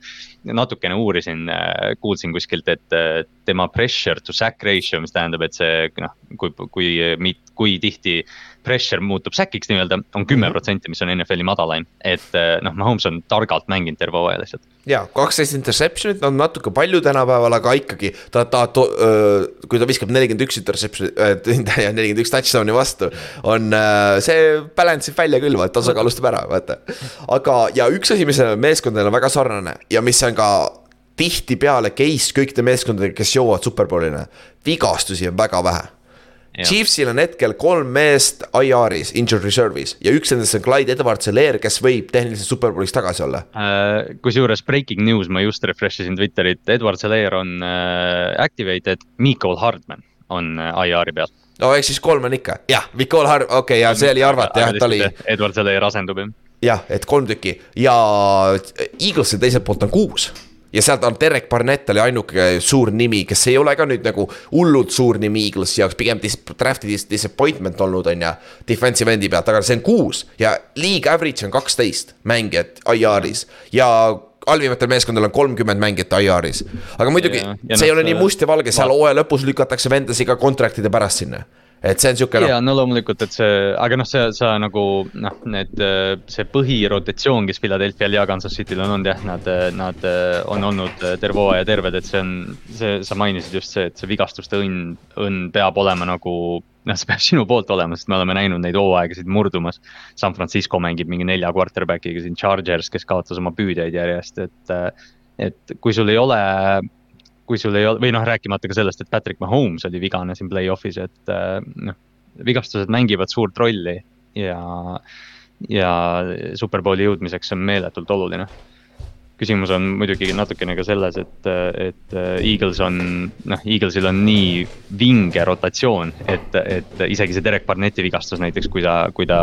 natukene uurisin, äh, kuulsin kuskilt, et äh, tema pressure to sack ratio, mis tähendab, et see noh, kui, kui, kui tihti pressure muutub säkiks nii-öelda, on kümme protsenti, mis on NFL-i madalaim. et äh, noh, Mahomes on targalt mänginud terve hooaja lihtsalt. ja, kaksteist interception'it on natuke palju tänapäeval, aga ikkagi ta, ta, ta, kui ta viskab nelikümmend üks interception'it ja nelikümmend üks touchdown'i vastu. on see balance ib välja küll, vaata tasakaalustab ära, vaata. aga, ja üks asi, mis meeskondadel on väga sarnane ja mis on ka tihtipeale case kõikide meeskondadega, kes jõuavad superbowlile, vigastusi on väga vähe. Chiefsil on hetkel kolm meest IR-is, injured reserve'is ja üks nendest on Clyde Edwards-Helaire, kes võib tehniliselt superbowlis tagasi olla uh,. kusjuures breaking news, ma just refresh isin Twitterit, Edwards-Helaire on uh, activated, Mikol Hardman on uh, IR-i peal. no ehk siis kolm on ikka, jah, Mikol Hard-, okei okay,, ja see oli arvata jah, ta oli. Edwards-Helaire asendub jah. jah, et kolm tükki ja Eaglesil teiselt poolt on kuus ja sealt on Derek Barnett oli ainuke suur nimi, kes ei ole ka nüüd nagu hullult suur nimi Eaglesi jaoks, pigem dis-, draft'i dis-, disappointment olnud, on ju. Defensive end'i pealt, aga see on kuus ja league average on kaksteist mängijat IR-is ja halvimatel meeskondadel on kolmkümmend mängijat IR-is. aga muidugi, see ei ole nii must ja valge, seal hooaja lõpus lükatakse vendasid ka contract'ide pärast sinna et see on sihuke noh. ja no loomulikult, et see, aga noh, see, sa nagu noh, need, see põhirotatsioon, kes Philadelphia'l ja Kansas City'l on olnud jah, nad, nad on olnud terve hooaja terved, et see on. see, sa mainisid just see, et see vigastuste õnn, õnn peab olema nagu noh, see peab sinu poolt olema, sest me oleme näinud neid hooaegasid murdumas. San Francisco mängib mingi nelja quarterback'iga siin, Chargers, kes kaotas oma püüdjaid järjest, et. et kui sul ei ole kui sul ei ole, või noh, rääkimata ka sellest, et Patrick Mahomes oli vigane siin play-off'is, et äh, noh, vigastused mängivad suurt rolli ja, ja superbowli jõudmiseks on meeletult oluline küsimus on muidugi natukene ka selles, et, et Eagles on, noh, Eaglesil on nii vinge rotatsioon, et, et isegi see Derek Barnetti vigastus näiteks, kui ta, kui ta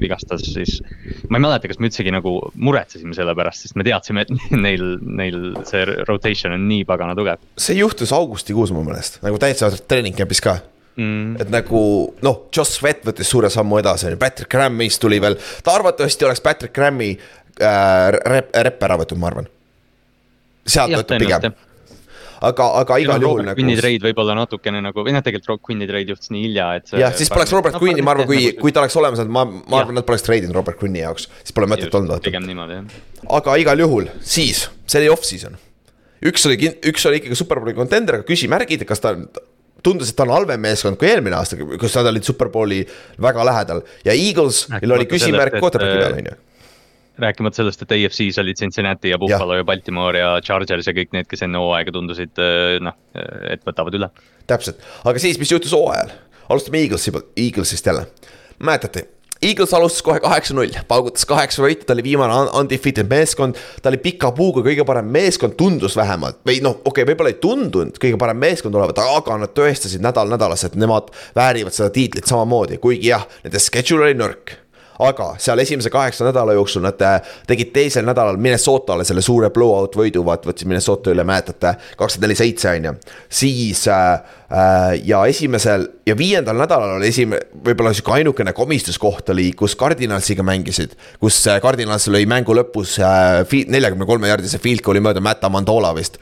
vigastas, siis. ma ei mäleta, kas me üldsegi nagu muretsesime selle pärast, sest me teadsime, et neil, neil see rotation on nii pagana tugev. see juhtus augustikuus mu meelest, nagu täitsa treening camp'is ka Mm. et nagu noh, Joss Sweat võttis suure sammu edasi, Patrick Graham meist tuli veel, ta arvatavasti oleks Patrick Grahami äh, rep, rep ära võtnud, ma arvan. sealt võtab pigem aga, aga igal juhul nagu. Queen'i trade võib-olla natukene nagu, või noh, tegelikult Rock Queen'i trade juhtus nii hilja, et. jah, siis poleks Robert no, Queen'i, ma arvan, kui, kui ta oleks olemas olnud, ma, ma arvan, nad poleks trade inud Robert Queen'i jaoks, siis pole mõtet olnud. pigem niimoodi, jah. aga igal juhul, siis, see oli off-season. üks oli, üks oli ikkagi superbowli kontender, aga küsimärgid, kas ta tundus, et ta on halvem meeskond kui eelmine aasta, kus nad olid superbowli väga lähedal. Ja Eagles, neil oli küsimärk quarterback'i peal, on ju. rääkimata sellest, et AFC-s olid Cincinnati ja Buffalo ja, ja Baltimore ja Chargers ja kõik need, kes enne hooaega tundusid äh, noh, et võtavad üle. täpselt, aga siis, mis juhtus hooajal, alustame Eaglesi, Eaglesist jälle, mäletate Eagles alustas kohe kaheksa-null, paugutas kaheksa võitu, ta oli viimane undefeated meeskond. ta oli pika puuga kõige parem meeskond, tundus vähemalt või noh, okei okay,, võib-olla ei tundunud kõige parem meeskond olevat, aga nad tõestasid nädal-nädalas, et nemad väärivad seda tiitlit samamoodi, kuigi jah, nende schedule oli nõrk aga seal esimese kaheksa nädala jooksul nad äh, tegid teisel nädalal Minnesotale selle suure blowout võidu, vaat võtsid Minnesota üle, mäletate, kakskümmend neli seitse on ju. siis äh, äh, ja esimesel ja viiendal nädalal oli esimene, võib-olla sihuke ainukene komistuskoht oli, kus Cardinalsiga mängisid. kus äh, Cardinals lõi mängu lõpus neljakümne kolme jaardise field goal'i mööda Matt Amandola vist.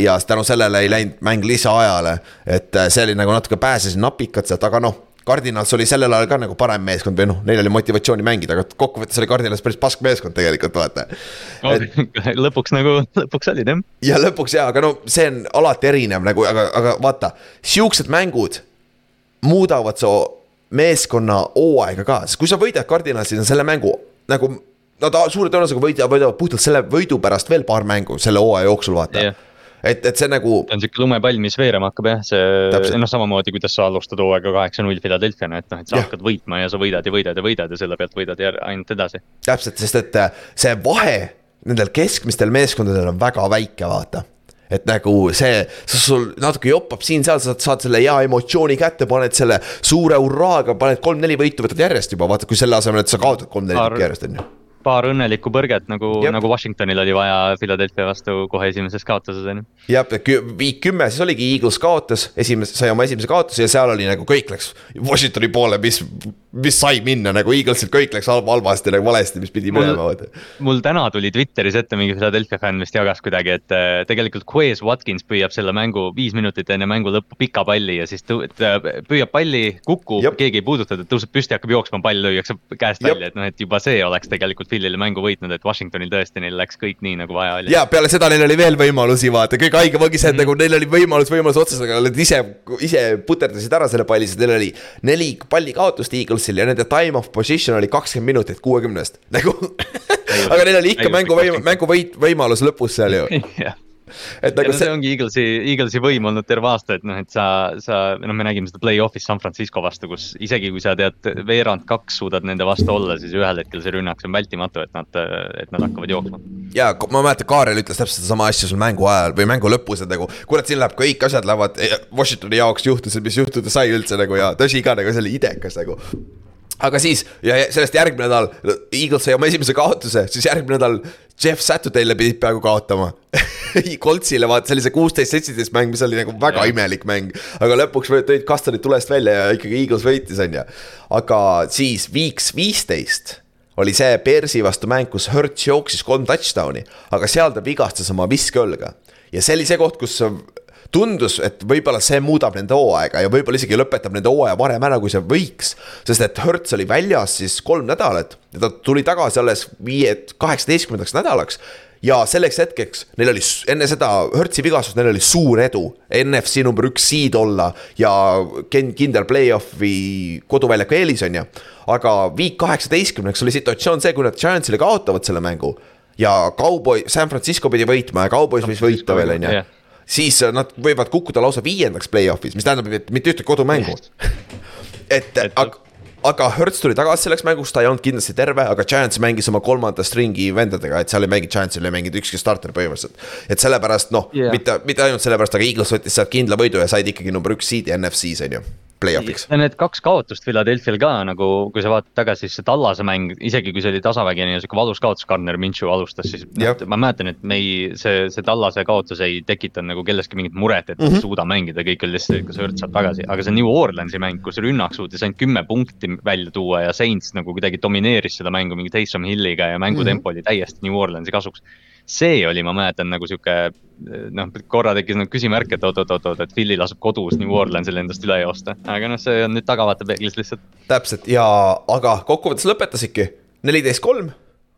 ja tänu sellele ei läinud mäng lisaajale, et see oli nagu natuke pääsesin napikad sealt, aga noh Cardinals oli sellel ajal ka nagu parem meeskond või noh, neil oli motivatsiooni mängida, aga kokkuvõttes oli Cardinals päris pask meeskond tegelikult, vaata. Et.... lõpuks nagu, lõpuks olid jah. ja lõpuks jaa, aga no see on alati erinev nagu, aga, aga vaata, siuksed mängud muudavad su meeskonna hooaega ka, sest kui sa võidad Cardinalsil selle mängu nagu Nad suure tõenäosusega võidavad, võidavad puhtalt selle võidu pärast veel paar mängu selle hooaja jooksul, vaata. Yeah et, et see nagu. see on sihuke lumepall, mis veerema hakkab jah, see noh, samamoodi kuidas sa alustad hooaega kaheksa-null Philadelphia'na, et noh, et sa ja. hakkad võitma ja sa võidad ja võidad ja võidad ja selle pealt võidad ainult edasi. täpselt, sest et äh, see vahe nendel keskmistel meeskondadel on väga väike, vaata et nagu see, sul natuke joppab siin-seal, sa saad selle hea emotsiooni kätte, paned selle suure hurraaga, paned kolm-neli võitu, võtad järjest juba, vaata, kui selle asemel, et sa kaotad kolm-neli tükki järjest, on ju paar õnnelikku põrget nagu, nagu Washingtonil oli vaja Philadelphia vastu kohe esimeses kaotuses on ju. jah, viik kümme, siis oligi Eagles kaotas, esimese, sai oma esimese kaotuse ja seal oli nagu kõik läks Washingtoni poole, mis, mis sai minna nagu Eaglesil kõik läks halb, halvasti nagu valesti, mis pidi minema vaata. mul täna tuli Twitteris ette mingi Philadelphia fänn vist jagas kuidagi, et äh, tegelikult Quez Watkins püüab selle mängu viis minutit enne mängu lõppu pika palli ja siis püüab palli, kukub, keegi ei puuduta, ta tõuseb püsti, hakkab jooksma, pall lüüakse käest välja, et noh, et juba see oleks tegelikult Philly'le mängu võitnud, et Washingtonil tõesti neil läks kõik nii nagu vaja oli. ja peale seda neil oli veel võimalusi vaata, kõige haigem ongi see, et -hmm. nagu neil oli võimalus, võimalus otsas, aga nad ise, ise puterdasid ära selle palli, sest neil oli neli palli kaotust Eaglesil ja nende time of position oli kakskümmend minutit kuuekümnest, nagu aga neil oli ikka mängu mängu võit, võimalus lõpus seal ju et nagu see, see ongi Eaglesi, Eaglesi võim olnud terve aasta, et noh, et sa, sa, noh, me nägime seda play-off'is San Francisco vastu, kus isegi kui sa tead, veerand kaks suudad nende vastu olla, siis ühel hetkel see rünnak, see on vältimatu, et nad, et nad hakkavad jooksma. ja ma mäletan, Kaarel ütles täpselt sedasama asja sul mängu ajal või mängu lõpus, et nagu kurat, siin läheb kõik asjad lähevad Washingtoni jaoks juhtused, mis juhtuda sai üldse nagu ja tõsi ka nagu see oli idekas nagu aga siis ja sellest järgmine nädal, Eagles sai oma esimese kaotuse, siis järgmine nädal Jeff Saturday'le pidid peaaegu kaotama Coltsile vaata, see kuusteist, seitseteist mäng, mis oli nagu väga ja. imelik mäng. aga lõpuks tõid kastanid tulest välja ja ikkagi Eagles võitis, on ju. aga siis Weeks viisteist oli see Bearsi vastu mäng, kus Hertz jooksis kolm touchdown'i, aga seal ta vigastas oma viskeõlga. ja see oli see koht, kus tundus, et võib-olla see muudab nende hooaega ja võib-olla isegi lõpetab nende hooaja varem ära, kui see võiks. sest et Hertz oli väljas siis kolm nädalat ja ta tuli tagasi alles viie, kaheksateistkümnendaks nädalaks ja selleks hetkeks neil oli enne seda Hertzi vigastust, neil oli suur edu. NFC number üks seed olla ja kindel play-off'i koduväljaku eelis on ju. aga week kaheksateistkümneks oli situatsioon see, kui nad Giantsile kaotavad selle mängu ja Cowboy, San Francisco pidi võitma ja Cowboys võis võita veel, on ju siis nad võivad kukkuda lausa viiendaks play-off'is, mis tähendab, et mitte ühtegi kodumängu et, et aga, aga Hertz tuli tagasi selleks mänguks, ta ei olnud kindlasti terve, aga Giants mängis oma kolmanda stringi vendadega, et seal ei mänginud Giantsil ei mänginud ükski starter põhimõtteliselt. et sellepärast noh yeah., mitte, mitte ainult sellepärast, aga Eagles võttis sealt kindla võidu ja said ikkagi number üks seed'i NFC-s on ju play-off'iks. Need kaks kaotust Philadelphia'l ka nagu, kui sa vaatad tagasi, siis see Tallase mäng, isegi kui see oli tasavägine ja sihuke valus kaotus, Garner Minshew alustas, siis noh, ma mäletan, et me ei, see, see Tallase kaotus ei tekitanud nagu kelleski mingit muret, et mm -hmm. ei suuda mängida, kõik oli lihtsalt, kas Hurt saab tagasi, aga see New Orleansi mäng, kus rünnak suutis ainult kümme punkti välja tuua ja Saints nagu kuidagi domineeris seda mängu mingi Taysom Hilliga ja mängutempo mm -hmm. oli täiesti New Orleansi kasuks see oli, ma mäletan nagu sihuke noh, korra tekkis nagu küsimärk, et oot-oot-oot, et Philly laseb kodus New Orleansil endast üle joosta, aga noh, see on nüüd tahavaatepeeglis lihtsalt. täpselt ja, aga kokkuvõttes lõpetasidki. neliteist kolm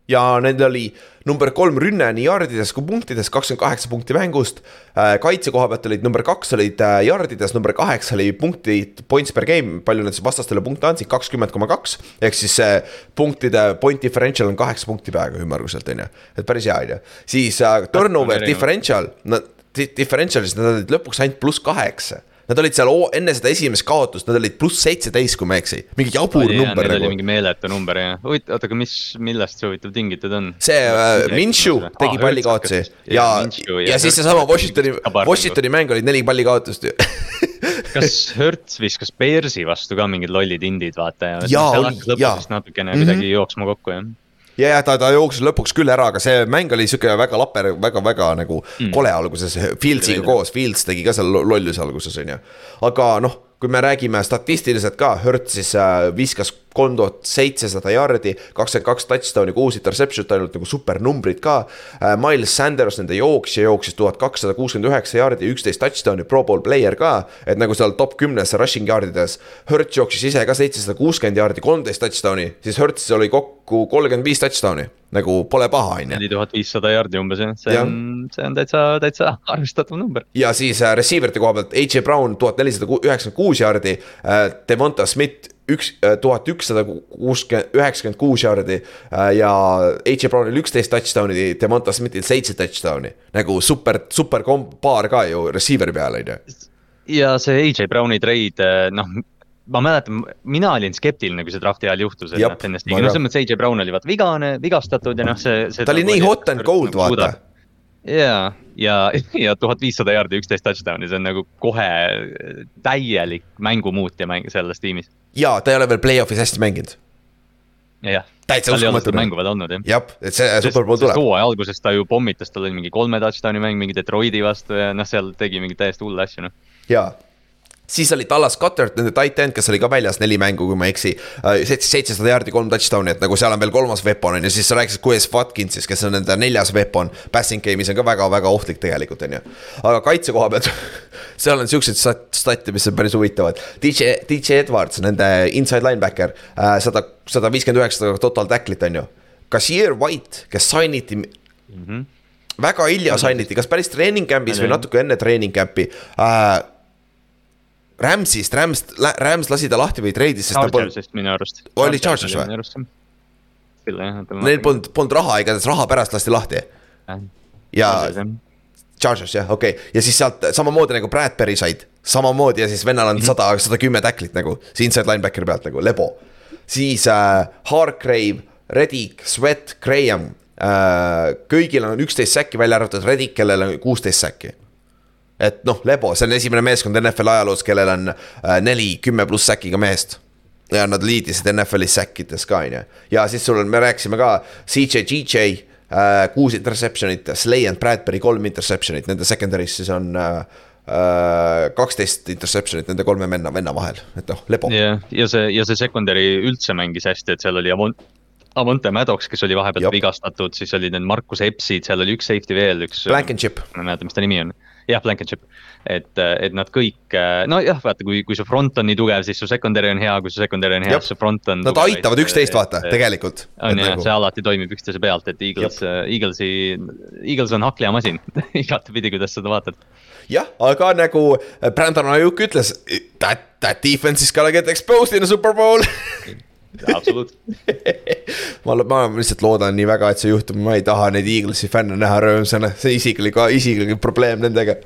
ja nendel oli number kolm rünne nii jardides kui punktides, kakskümmend kaheksa punkti mängust. Äh, kaitse koha pealt olid number kaks olid äh, jardides, number kaheksa oli punktid, points per game, palju nad siis vastastele punkte andsid, kakskümmend koma kaks. ehk siis see punktide point differential on kaheksa punkti peaaegu ümmarguselt, on ju, et päris hea, on ju. siis turnover differential, differential'is nad olid lõpuks ainult pluss kaheksa Nad olid seal enne seda esimest kaotust, nad olid pluss seitseteist, kui ma ei eksi, mingi jabur oli, number jah, nagu. mingi meeletu number jah, huvitav, oota, aga mis, millest see huvitav tingitud on? see äh, Minshew tegi ah, pallikaotusi ja, ja, ja siis seesama Washingtoni, Washingtoni mäng olid neli pallikaotust ju kas Hertz viskas Bearsi vastu ka mingid lollid indid, vaata ja. oli, jaa. natukene mm -hmm. kuidagi jooksma kokku, jah ja, ja ta, ta jooksis lõpuks küll ära, aga see mäng oli sihuke väga laper, väga-väga nagu mm. kole alguses, Fieldsiga koos, Fields tegi ka seal lollusi alguses, on ju. aga noh, kui me räägime statistiliselt ka, Hertz siis äh, viskas kolm tuhat seitsesada jardi, kakskümmend kaks touchdown'i, kuus interception'it, ainult nagu supernumbrid ka. Äh, Miles Sanders, nende jooksja, jooksis tuhat kakssada kuuskümmend üheksa jardi, üksteist touchdown'i, pro bowl player ka. et nagu seal top kümnes rushing yardides. Hertz jooksis ise ka seitsesada kuuskümmend jardi, kolmteist touchdown'i, siis Hertzil oli kokku kolmkümmend viis touchdown'i nagu pole paha, on ju. neli tuhat viissada jardi umbes jah, see ja. on, see on täitsa, täitsa arvestatav number. ja siis äh, receiver ite koha pealt, H.J. Brown tuhat nelisada üheksakümmend kuus jardi äh,, Devonta Smith üks, tuhat ükssada kuuskümmend, üheksakümmend kuus jaardi ja AJ Brownil üksteist touchdown'i, Demonta Smithil seitse touchdown'i. nagu super, super komp paar ka ju receiver'i peal, on ju. ja see AJ Browni treid, noh ma mäletan, mina olin skeptiline, kui see draft'i ajal juhtus, et noh, ennast no selles mõttes AJ Brown oli vaata vigane, vigastatud ja noh, see, see. ta oli nii hot and cold, vaata. Ja, ja, ja tuhat viissada jaardi, üksteist touchdown'i, see on nagu kohe täielik mängumuutja mäng selles tiimis. ja ta ei ole veel play-off'is hästi mänginud. jah täitsa uskumatu. mängu veel olnud jah. jah, et see superbowl tuleb. hooaja alguses ta ju pommitas, tal oli mingi kolme touchdown'i mäng mingi Detroiti vastu ja noh, seal tegi mingeid täiesti hulle asju noh. jaa siis oli Dallas Cutter, nende tight end, kes oli ka väljas neli mängu, kui ma ei eksi. Äh, seitsesada jaardi, kolm touchdown'i, et nagu seal on veel kolmas weapon on ju, siis sa rääkisid Quez Watkinsist, kes on nende neljas weapon. Passing game'is on ka väga-väga ohtlik tegelikult, on ju. aga kaitse koha pealt seal on siukseid stat'e, mis on päris huvitavad. DJ, DJ Edwards, nende inside linebacker, äh, sada, sada viiskümmend üheksa total tackle'it on ju. Kasier White, kes sign iti mm. -hmm. väga hilja sign iti, kas päris treening camp'is või natuke enne treening camp'i äh, Rams'ist, Rams, Rams lasi ta lahti või treidis, sest ta polnud. minu arust. oli Chargers või? küll jah. Neil polnud, polnud raha, igatahes raha pärast lasti lahti. ja. Chargers jah, okei okay., ja siis sealt samamoodi nagu Bradbury said, samamoodi ja siis vennal on mhm. sada, sada kümme tacklit nagu, see inside linebackeri pealt nagu, lebo. siis äh, Hargrave, Reddick, Sweat, Graham äh,, kõigil on üksteist säkki, välja arvatud Reddick, kellel on kuusteist säkki et noh, Lebo, see on esimene meeskond NFL ajaloos, kellel on äh, neli kümme pluss säkiga meest. ja nad liidisid NFL-is säkkides ka, on ju. ja siis sul on, me rääkisime ka CJ, GJ äh, kuus interception'it, Slay and Bradbury kolm interception'it, nende secondary's siis on äh, äh, kaksteist interception'it nende kolme venna, venna vahel, et noh, lebo. jah, ja see, ja see secondary üldse mängis hästi, et seal oli Avon-, Amonte Maddox, kes oli vahepeal vigastatud, siis olid need Markus Epsid, seal oli üks safety veel, üks. Blankenship. ma ei mäleta, mis ta nimi on jah, Blankenship. et, et nad kõik, nojah, vaata, kui, kui su front on nii tugev, siis su secondary on hea, kui su secondary on hea, siis su front on. Nad tugev, aitavad üksteist, vaata, tegelikult. on jah nagu..., see alati toimib üksteise pealt, et Eagles, Eaglesi, Eagles on hakklijamasin igatepidi, kuidas seda vaatad jah, aga nagu Brandon Ajuk ütles, that, that defense is gonna get exposed in a superbowl absoluutselt ma, ma lihtsalt loodan nii väga, et see juhtub, ma ei taha neid Eaglesi fänne näha rõõmsana, see isiklik, isiklik probleem nendega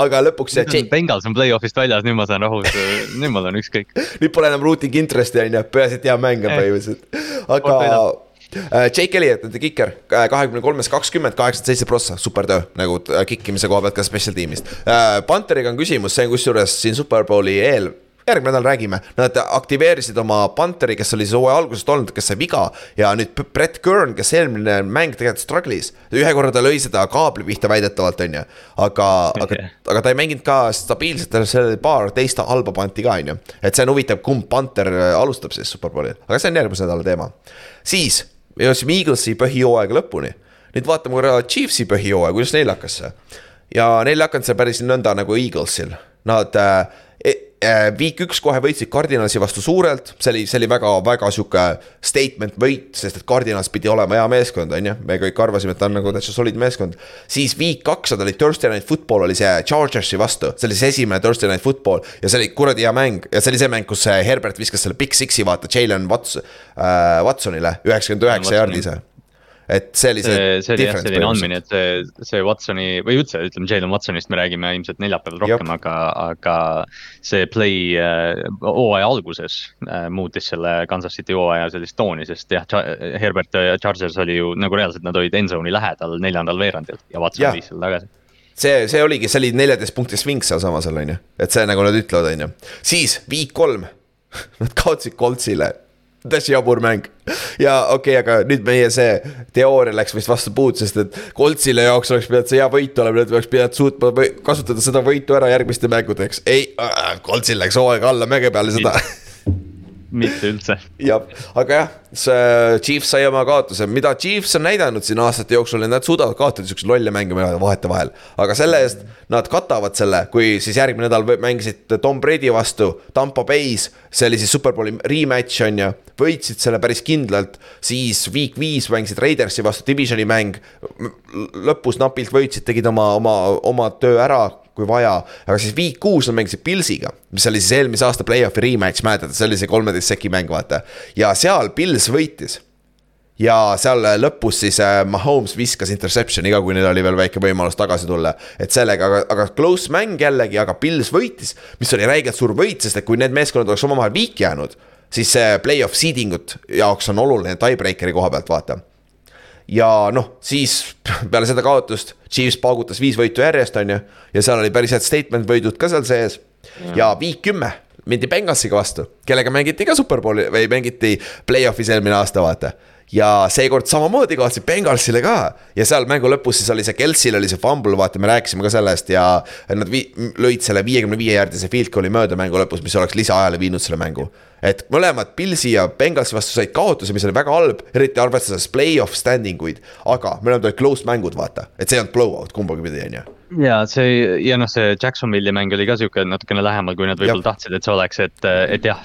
aga lõpuks see. Bengals on play-off'ist väljas, nüüd ma saan rahus, nüüd mul on ükskõik. nüüd pole enam routing interest'i on ju, peaasi, et hea mäng on põhimõtteliselt, aga. Äh, Jake Elliot, nende kiker, kahekümne kolmes kakskümmend, kaheksakümmend seitse prossa, super töö nagu äh, kikkimise koha pealt ka special tiimist. Äh, Panteriga on küsimus, see on kusjuures siin Superbowli eel järgmine nädal räägime, nad aktiveerisid oma Pantheri, kes oli siis hooaja algusest olnud, kes sai viga. ja nüüd Brett Kern, kes eelmine mäng tegelikult struggle'is, ühe korra ta lõi seda kaabli pihta väidetavalt, on ju. aga okay., aga, aga ta ei mänginud ka stabiilselt, seal oli paar teist halba panti ka, on ju. et see on huvitav, kumb Panther alustab siis superbowlil, aga see on järgmise nädala teema. siis jõudsime Eaglesi põhijooaega lõpuni. nüüd vaatame korra Chiefsi põhijooaega, kuidas neil hakkas see. ja neil ei hakanud see päris nõnda nagu Eaglesil, nad Äh, Week üks kohe võitsid Cardinalsi vastu suurelt, see oli, see oli väga-väga sihuke statement võit, sest et Cardinals pidi olema hea meeskond, on ju. me kõik arvasime, et ta on nagu täitsa solid meeskond. siis Week kaks, nad olid Thursday Night Football oli see Chargersi vastu, see oli see esimene Thursday Night Football. ja see oli kuradi hea mäng ja see oli see mäng, kus Herbert viskas selle Big Six'i vaata, Jalen Wats- äh,, Watsonile üheksakümmend üheksa jaardise et see oli see. see oli jah selline andmine, et see, see Watsoni või üldse ütleme, Jalen Watsonist me räägime ilmselt neljapäeval rohkem, aga, aga. see play äh, hooaja äh, alguses äh, muutis selle Kansas City hooaja sellist tooni, sest jah, Herbert ja Chargers oli ju nagu reaalselt, nad olid endzone'i lähedal neljandal veerandil ja Watson viis selle tagasi. See, see oligi, see oli neljateist punkti sving sealsamas seal on ju, et see nagu nad ütlevad, on ju, siis viik kolm. Nad kaotasid Coltsile täitsa jabur mäng. ja okei okay,, aga nüüd meie see teooria läks vist vastu puud, sest et Coltsile jaoks oleks pidanud see hea võit olema, nad oleks pidanud suutma kasutada seda võitu ära järgmiste mängudeks. ei äh,, Coltsil läks hooaeg alla mäge peale seda mitte üldse. jah, aga jah, see Chiefs sai oma kaotuse, mida Chiefs on näidanud siin aastate jooksul, et nad suudavad kaotada siukseid lolle mänge vahetevahel. aga selle eest nad katavad selle, kui siis järgmine nädal mängisid Tom Brady vastu Tampa Bay's. see oli siis superbowli rematch on ju, võitsid selle päris kindlalt, siis week viis mängisid Raidersi vastu divisioni mäng. lõpus napilt võitsid, tegid oma, oma, oma töö ära kui vaja. aga siis week kuus nad mängisid Pilsiga, mis oli siis eelmise aasta play-off'i rematch, mäletate, see oli see kolmeteist seki mäng, vaata. ja seal Pils võitis ja seal lõpus siis äh, Mahomes viskas interception'i ka, kui neil oli veel väike võimalus tagasi tulla. et sellega, aga, aga close mäng jällegi, aga Pils võitis, mis oli räigelt suur võit, sest et kui need meeskonnad oleks omavahel viiki jäänud, siis see play-off seeding ut jaoks on oluline tiebreakeri koha pealt, vaata. Ja noh, siis peale seda kaotust Chiefs paugutas viis võitu järjest, on ju, ja seal oli päris head statement võidud ka seal sees. Ja, viik kümme mindi Bengalsiga vastu, kellega mängiti ka superbowli või mängiti play-off'is eelmine aasta, vaata. Ja seekord samamoodi kaotasid Bengalsile ka. ja seal mängu lõpus siis oli see Kelsil oli see fumble, vaata, me rääkisime ka sellest. Ja nad vii-, lõid selle viiekümne viie jaardise field goal'i mööda mängu lõpus, mis oleks lisaajale viinud selle mängu. Et mõlemad Pilsi ja Bengalsi vastu said kaotuse, mis oli väga halb, eriti arvestades play-off standing uid. aga mõlemad olid close mängud, vaata, et see ei olnud blowout kumbagi pidi, on ju ja see ja noh, see Jacksonville'i mäng oli ka sihuke natukene lähemal, kui nad võib-olla tahtsid, et see oleks, et, et jah,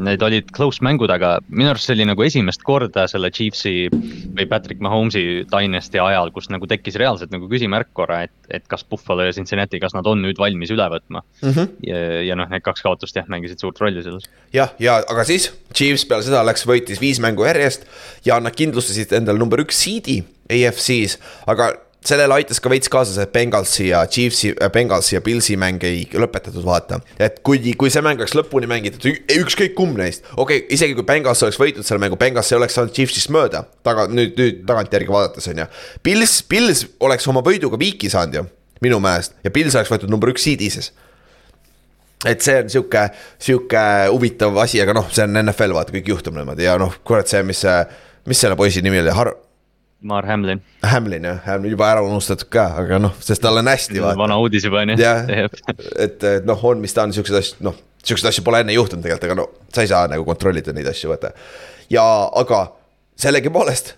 need olid close mängud, aga minu arust see oli nagu esimest korda selle Chiefsi või Patrick Mahomes'i dynasty ajal, kus nagu tekkis reaalselt nagu küsimärk korra, et, et kas Buffalo ja Cincinnati, kas nad on nüüd valmis üle võtma mm. -hmm. ja, ja noh, need kaks kaotust jah, mängisid suurt rolli selles. jah, ja aga siis Chiefs peale seda läks, võitis viis mängu järjest ja nad kindlustasid endale number üks seed'i AFC-s, aga sellele aitas ka veits kaasa see Bengalsi ja Chiefsi, äh, Bengalsi ja Pilsi mäng ei lõpetatud, vaata. et kui, kui see mäng oleks lõpuni mängitud, ükskõik kumb neist, okei okay,, isegi kui Bengals oleks võitnud selle mängu, Bengals ei oleks saanud Chiefsist mööda. taga, nüüd, nüüd tagantjärgi vaadates on ju. Pils, Pils oleks oma võiduga viiki saanud ju, minu meelest ja Pils oleks võetud number üks seed'ises et see on sihuke, sihuke huvitav asi, aga noh, see on NFL, vaata, kõik juhtub niimoodi ja noh, kurat, see, mis see, mis selle poisi nimi oli, Har-, Mar Hamlin. Hamlin jah, Hamlin juba ära unustatud ka, aga noh, sest tal on hästi. vana uudis juba on ju. jah, et, et noh, on, mis ta on, siukseid asju, noh, siukseid asju pole enne juhtunud tegelikult, aga no sa ei saa nagu kontrollida neid asju, vaata. ja, aga sellegipoolest.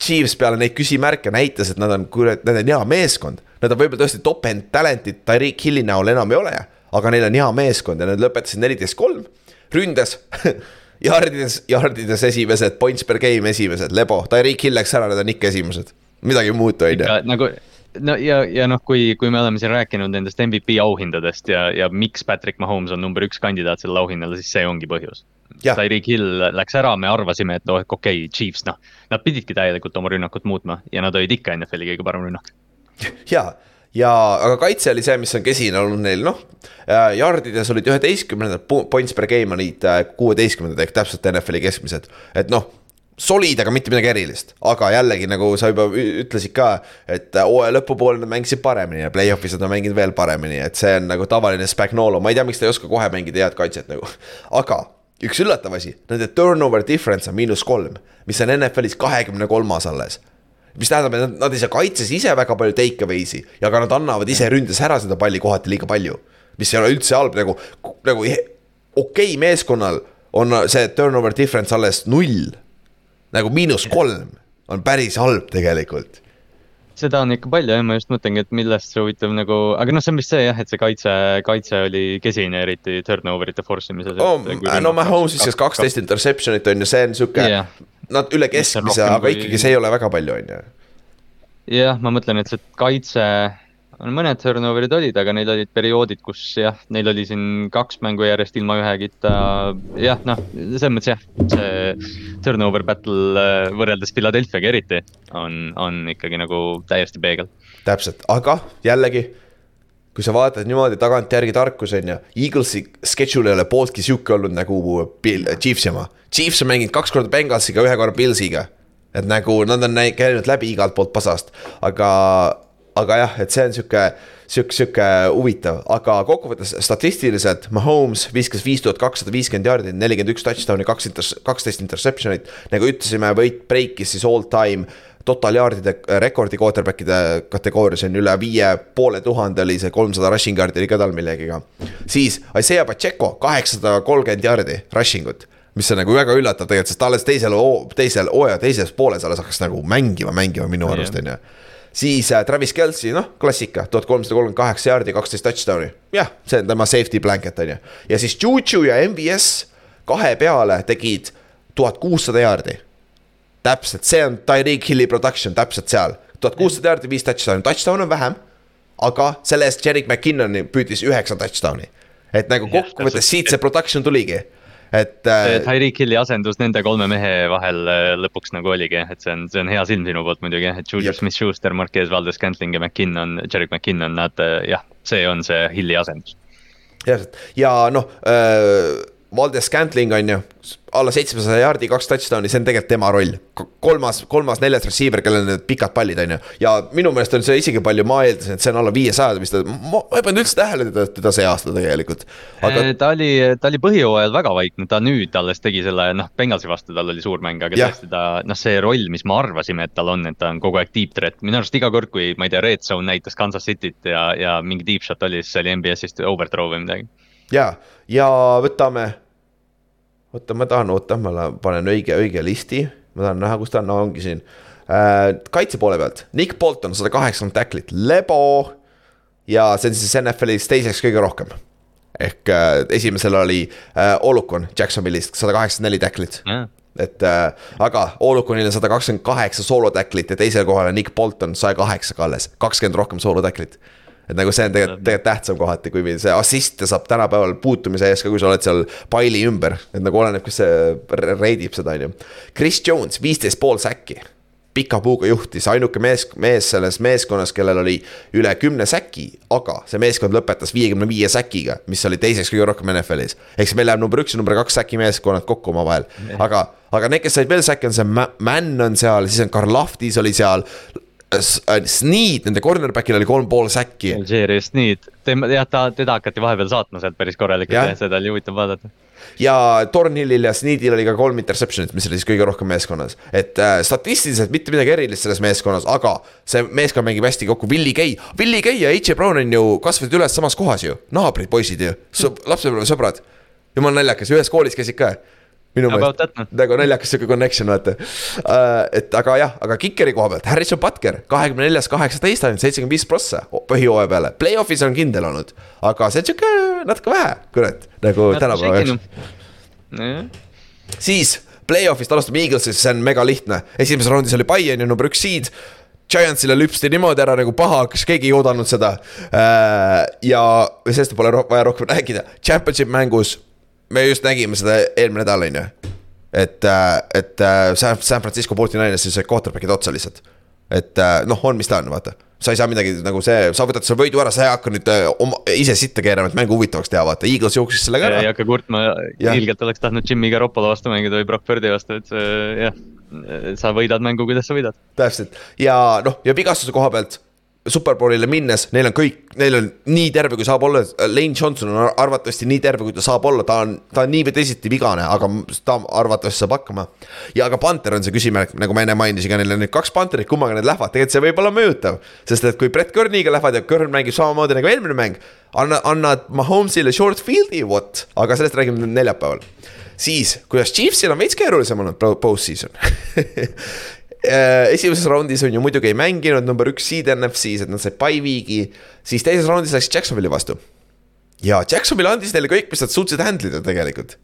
Chiefs peale neid küsimärke näitas, et nad on, kurat, nad on hea meeskond. Nad on võib-olla tõesti top-end talent'id Tyreek Hilli näol enam ei ole. Aga neil on hea meeskond ja nad lõpetasid neliteist kolm, ründes Yardides, yardides esimesed, points per game esimesed, lebo, Tyreek Hill läks ära, need on ikka esimesed. midagi ei muutu, on ju. nagu no ja, ja noh, kui, kui me oleme siin rääkinud nendest MVP auhindadest ja, ja miks Patrick Mahomes on number üks kandidaat sellele auhinnale, siis see ongi põhjus. Tyreek Hill läks ära, me arvasime, et oh, okei okay,, Chiefs, noh, nad pididki täielikult oma rünnakut muutma ja nad olid ikka NFL-i kõige parem rünnak. jaa ja, aga kaitse oli see, mis on kesine olnud neil, noh. Yardides olid üheteistkümnendad points per game olid äh, kuueteistkümnendad ehk täpselt NFL-i keskmised, et noh solid, aga mitte midagi erilist, aga jällegi nagu sa juba ütlesid ka, et äh, hooaja lõpupoole nad mängisid paremini ja play-off'is nad on mänginud veel paremini, et see on nagu tavaline Spagnolo, ma ei tea, miks ta ei oska kohe mängida head kaitset nagu. aga üks üllatav asi, nende turnover difference on miinus kolm, mis on NFL-is kahekümne kolmas alles mis tähendab, et nad, ei saa kaitses ise väga palju take away'si ja ka nad annavad ise ründes ära seda palli kohati liiga palju. mis ei ole üldse halb, nagu, nagu okei okay, meeskonnal on see turnover difference alles null. nagu miinus kolm on päris halb tegelikult seda on ikka palju jah, ma just mõtlengi, et millest see huvitav nagu, aga noh, see on vist see jah, et see kaitse, kaitse oli kesine, eriti turnover ite force imises oh,. no Mahomes viskas kaksteist interception'it on ju, see on sihuke yeah nad üle keskmise, aga kui... ikkagi see ei ole väga palju, on ju. jah, ma mõtlen, et see kaitse, mõned turnover'id olid, aga neil olid perioodid, kus jah, neil oli siin kaks mängu järjest ilma ühegita. jah, noh, selles mõttes jah, see turnover battle äh, võrreldes Philadelphia'ga eriti on, on ikkagi nagu täiesti peegel. täpselt, aga jällegi kui sa vaatad niimoodi tagantjärgi tarkus on ju, Eaglesi schedule ei ole pooltki sihuke olnud nagu Bill, Chiefsi oma. Chiefs on mänginud kaks korda Bengalsiga, ühe korra Pillsiga. et nagu nad on käinud läbi igalt poolt pasast, aga, aga jah, et see on sihuke, sihuke, sihuke huvitav, aga kokkuvõttes statistiliselt Mahomes viskas viis tuhat kakssada viiskümmend jaardi, nelikümmend üks touchdown'i, kaks inter-, kaksteist interception'it. nagu ütlesime, võit breikis siis all time total yard'ide rekordi quarterback'ide kategoorias on üle viie poole tuhande oli see kolmsada rushing yard'i oli ka tal millegiga. siis Isaiah Pacheco kaheksasada kolmkümmend yard'i rushing ut mis on nagu väga üllatav tegelikult, sest ta alles teisel, teisel hooaja teises pooles alles hakkas nagu mängima, mängima minu arust on ju. siis äh, Travis Kelci, noh, klassika, tuhat kolmsada kolmkümmend kaheksa jaardi, kaksteist touchdown'i. jah, see on tema safety blanket on ju. ja siis Juju ja MVS kahe peale tegid tuhat kuussada jaardi täpselt, see on Tyreek Hilli production täpselt seal. tuhat kuussada jaardi, viis touchdown'i, touchdown on vähem. aga selle eest Jerick McKinnon püüdis üheksa touchdown'i. et nagu kokkuvõttes siit see production tuligi et äh,. Tyreek Hilli asendus nende kolme mehe vahel äh, lõpuks nagu oligi, et see on, see on hea silm sinu poolt muidugi, et Julius Smith-Schuster, Marquez Valdes, Scantling ja McKinnon, Jerick McKinnon, nad jah, see on see Hilli asendus. jah, ja noh äh Valdes Scantling on ju, alla seitsmesaja jaardi, kaks touchdown'i, see on tegelikult tema roll. kolmas, kolmas, neljas receiver, kellel need pikad pallid on ju. ja minu meelest on see isegi palju, ma eeldasin, et see on alla viiesaja, mis ta, ma ei pannud üldse tähele teda, teda see aasta tegelikult aga.... Äh, ta oli, ta oli põhjooajal väga vaikne, ta nüüd alles tegi selle, noh, Bengalsi vastu tal oli suur mäng, aga tõesti ta, noh, see roll, mis me arvasime, et tal on, et ta on kogu aeg deep threat, minu arust iga kord, kui ma ei tea, red zone näitas Kansas Cityt ja, ja mingi deep shot oli, siis see oli MBS-ist overthrow või midagi ja, ja võtame, oota, ma tahan, oota, ma panen õige, õige listi, ma tahan näha, kus ta on, no ongi siin. Äh,. kaitse poole pealt, Nick Bolton sada kaheksakümmend tacklit, lebo. ja see on siis NFL-is teiseks kõige rohkem. ehk äh, esimesel oli äh, Olukon Jacksonville'ist sada kaheksakümmend neli tacklit yeah et äh, aga Olukonil on sada kakskümmend kaheksa soolotäklit ja teisel kohal on Nick Bolton saja kaheksaga alles, kakskümmend rohkem soolotäklit et nagu see on tegelikult, tegelikult tähtsam kohati, kui see assist saab tänapäeval puutumise eest ka, kui sa oled seal paili ümber. et nagu oleneb, kas see reidib seda, on ju. Chris Jones, viisteist pool säkki pika puuga juhtis, ainuke mees, mees selles meeskonnas, kellel oli üle kümne säki, aga see meeskond lõpetas viiekümne viie säkiga, mis oli teiseks kõige rohkem NFL-is. ehk siis meil läheb number üks ja number kaks säki meeskonnad kokku omavahel, aga, aga need, kes said veel säkke, on see Mann on seal, siis on Karl Lahtis oli seal. Äh, Sneed, nende cornerback'il oli kolm pool säkki. Jerry Sneed, jah, ta, teda hakati vahepeal saatma sealt päris korralikult, seda oli huvitav vaadata. ja Thornhillil ja Sneedil oli ka kolm interception'it, mis oli siis kõige rohkem meeskonnas. et äh, statistiliselt mitte midagi erilist selles meeskonnas, aga see meeskond mängib hästi kokku, Willie Gay. Willie Gay ja H.J. Brown on ju kasvasid üles samas kohas ju, naabrid, poisid ju, lapsepõlvesõbrad. jumala naljakas, ühes koolis käisid ka minu meelest nagu naljakas sihuke connection vaata uh,. et aga jah, aga Kikeri koha pealt, Harrison Butker, kahekümne neljas, kaheksateist ainult, seitsekümmend viis prossa põhjooaja peale. Play-off'is on kindel olnud, aga see on sihuke natuke vähe, kurat, nagu tänapäeva jaoks. siis play-off'ist alustame Eaglesist, see on mega lihtne, esimeses raundis oli Bayern ja number üks seed. Giantsile lüpsti niimoodi ära nagu paha hakkas, keegi ei oodanud seda. Äh, ja sellest pole vaja rohkem rääkida, championship mängus me just nägime seda eelmine nädal, on ju. et, äh, et äh, San, San Francisco 49ers'is sai quarterback'id otsa lihtsalt. et äh, noh, on, mis ta on, vaata. sa ei saa midagi nagu see, sa võtad selle võidu ära, sa ei hakka nüüd oma, ise sitta keerama, et mängu huvitavaks teha, vaata, Eagles jooksis sellega ära. ei hakka kurtma, ilgelt oleks tahtnud Jimmy Garoppolo vastu mängida või Brock Birdi vastu, et jah. sa võidad mängu, kuidas sa võidad. täpselt ja noh, ja vigastuse koha pealt superbowlile minnes, neil on kõik, neil on nii terve, kui saab olla, Lane Johnson on arvatavasti nii terve, kui ta saab olla, ta on, ta on nii või teisiti vigane, aga ta arvatavasti saab hakkama. ja ka Panther on see küsimärk, nagu ma enne mainisin, ka neil on nüüd kaks Pantherit, kummaga need lähevad, tegelikult see võib olla mõjutav. sest et kui Brett Kerniga lähevad ja Kern mängib samamoodi nagu eelmine mäng, anna, annad Mahomes'ile short field'i, what, aga sellest räägime neljapäeval. Siis, kuidas Chiefsil on veits keerulisem olnud post-season esimeses raundis on ju muidugi ei mänginud number üks seed NFC-s, et nad said by week'i. siis teises raundis läks Jacksonville'i vastu. ja Jacksonville andis neile kõik, mis nad suutsid handle ida tegelikult.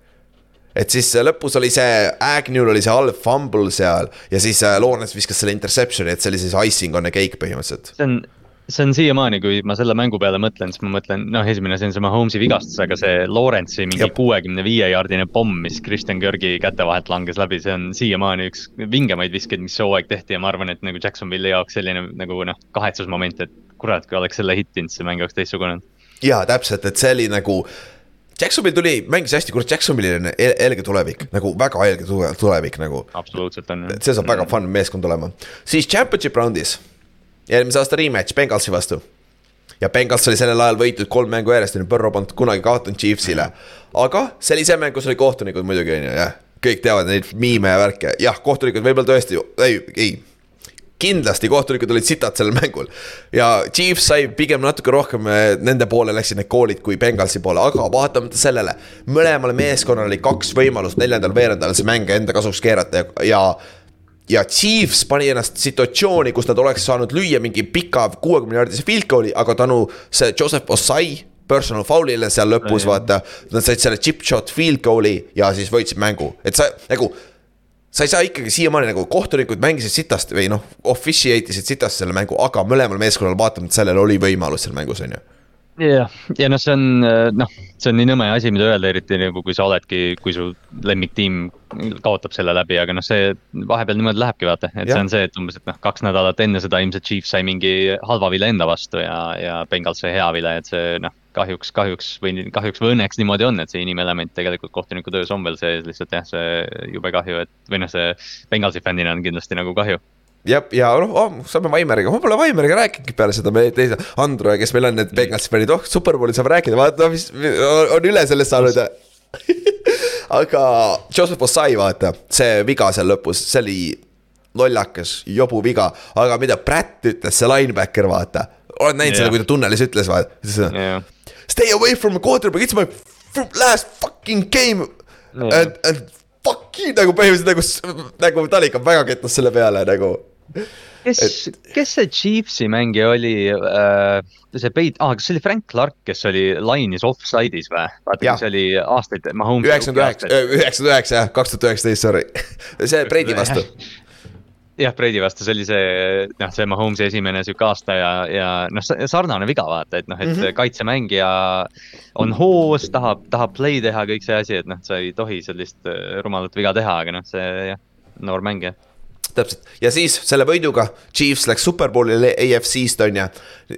et siis äh, lõpus oli see, Agnew'l oli see halb fumble seal ja siis äh, Lawrence viskas selle interception'i, et see oli siis icing on a cake põhimõtteliselt. see on see on siiamaani, kui ma selle mängu peale mõtlen, siis ma mõtlen, noh, esimene asi on see Mahomes'i vigastus, aga see Lawrence'i mingi kuuekümne viie jaardine pomm, mis Kristjan Georgi käte vahelt langes läbi, see on siiamaani üks vingemaid viskeid, mis see hooaeg tehti ja ma arvan, et nagu Jacksonville'i jaoks selline nagu noh, kahetsusmoment, et kurat, kui oleks selle hittinud, see mäng oleks teistsugune. jaa, täpselt, et see oli nagu Jacksonville tuli, mängis hästi, kurat, Jacksonville'il on helge tulevik, nagu väga helge tulevik nagu. absoluutselt on. see saab väga fun meeskond olema, siis championship round'is eelmise aasta rematch Bengalsi vastu. ja Bengals oli sellel ajal võitnud kolm mängu järjest, on ju, Burrow polnud kunagi kaotanud Chiefsile. aga see oli see mäng, kus oli kohtunikud muidugi, on ju, jah. kõik teavad neid miime ja värke, jah, kohtunikud võib-olla tõesti, ei, ei kindlasti kohtunikud olid sitad sellel mängul. ja Chiefs sai pigem natuke rohkem, eh, nende poole läksid need koolid kui Bengalsi poole, aga vaatamata sellele. mõlemale meeskonnale oli kaks võimalust neljandal veerandajal see mäng enda kasuks keerata ja, ja ja Chiefs pani ennast situatsiooni, kus nad oleks saanud lüüa mingi pika kuuekümne jaardise field goal'i, aga tänu see Joseph Osai personal foul'ile seal lõpus, vaata. Nad said selle chip shot field goal'i ja siis võitsid mängu, et sa nagu. sa ei saa ikkagi siiamaani nagu kohtunikud mängisid sitast või noh, officiate isid sitast selle mängu, aga mõlemal meeskonnal vaatamata sellele oli võimalus seal mängus, on ju jah, ja noh, see on noh, see on nii nõme asi, mida öelda, eriti nagu kui sa oledki, kui su lemmiktiim kaotab selle läbi, aga noh, see vahepeal niimoodi lähebki, vaata, et ja. see on see, et umbes, et noh, kaks nädalat enne seda ilmselt Chiefs sai mingi halva vile enda vastu ja, ja Bengals sai hea vile, et see noh, kahjuks, kahjuks või kahjuks või õnneks niimoodi on, et see inimelement tegelikult kohtuniku töös on veel sees, lihtsalt jah, see jube kahju, et või noh, see Bengalsi fännina on kindlasti nagu kahju jah, ja noh oh,, saame Vaimeriga, ma pole Vaimeriga rääkinudki peale seda, me teise, Andro, kes meil on need Bengalsi fännid, oh, superbowli saab rääkida, vaata, mis on üle sellest saanud aga Joseph Ossai, vaata, see viga seal lõpus, see oli lollakas, jobu viga, aga mida Pratt ütles, see linebacker, vaata. oled näinud yeah. seda, kui ta tunnelis ütles, vaata yeah.. Stay away from a quarterback, it's my last fucking game. Yeah.. And, and fuck you nagu põhimõtteliselt nagu, nagu ta oli ikka väga kettas selle peale nagu kes et..., kes see Chiefsi mängija oli äh,, see peit- ah,, kas see oli Frank Clark, kes oli line'is offside'is või? vaata, kes oli aastaid. üheksakümmend üheksa, üheksakümmend üheksa jah, kaks tuhat üheksateist, sorry see Brady vastu jah, Brady vastu, see oli see, noh, see Mahomes'i esimene sihuke aasta ja, ja noh, sarnane viga vaata, et noh, et mm -hmm. kaitsemängija on hoos, tahab, tahab play teha, kõik see asi, et noh, sa ei tohi sellist äh, rumalat viga teha, aga noh, see jah, noor mängija täpselt ja siis selle võiduga Chiefs läks superbowlile AFC-st on ju.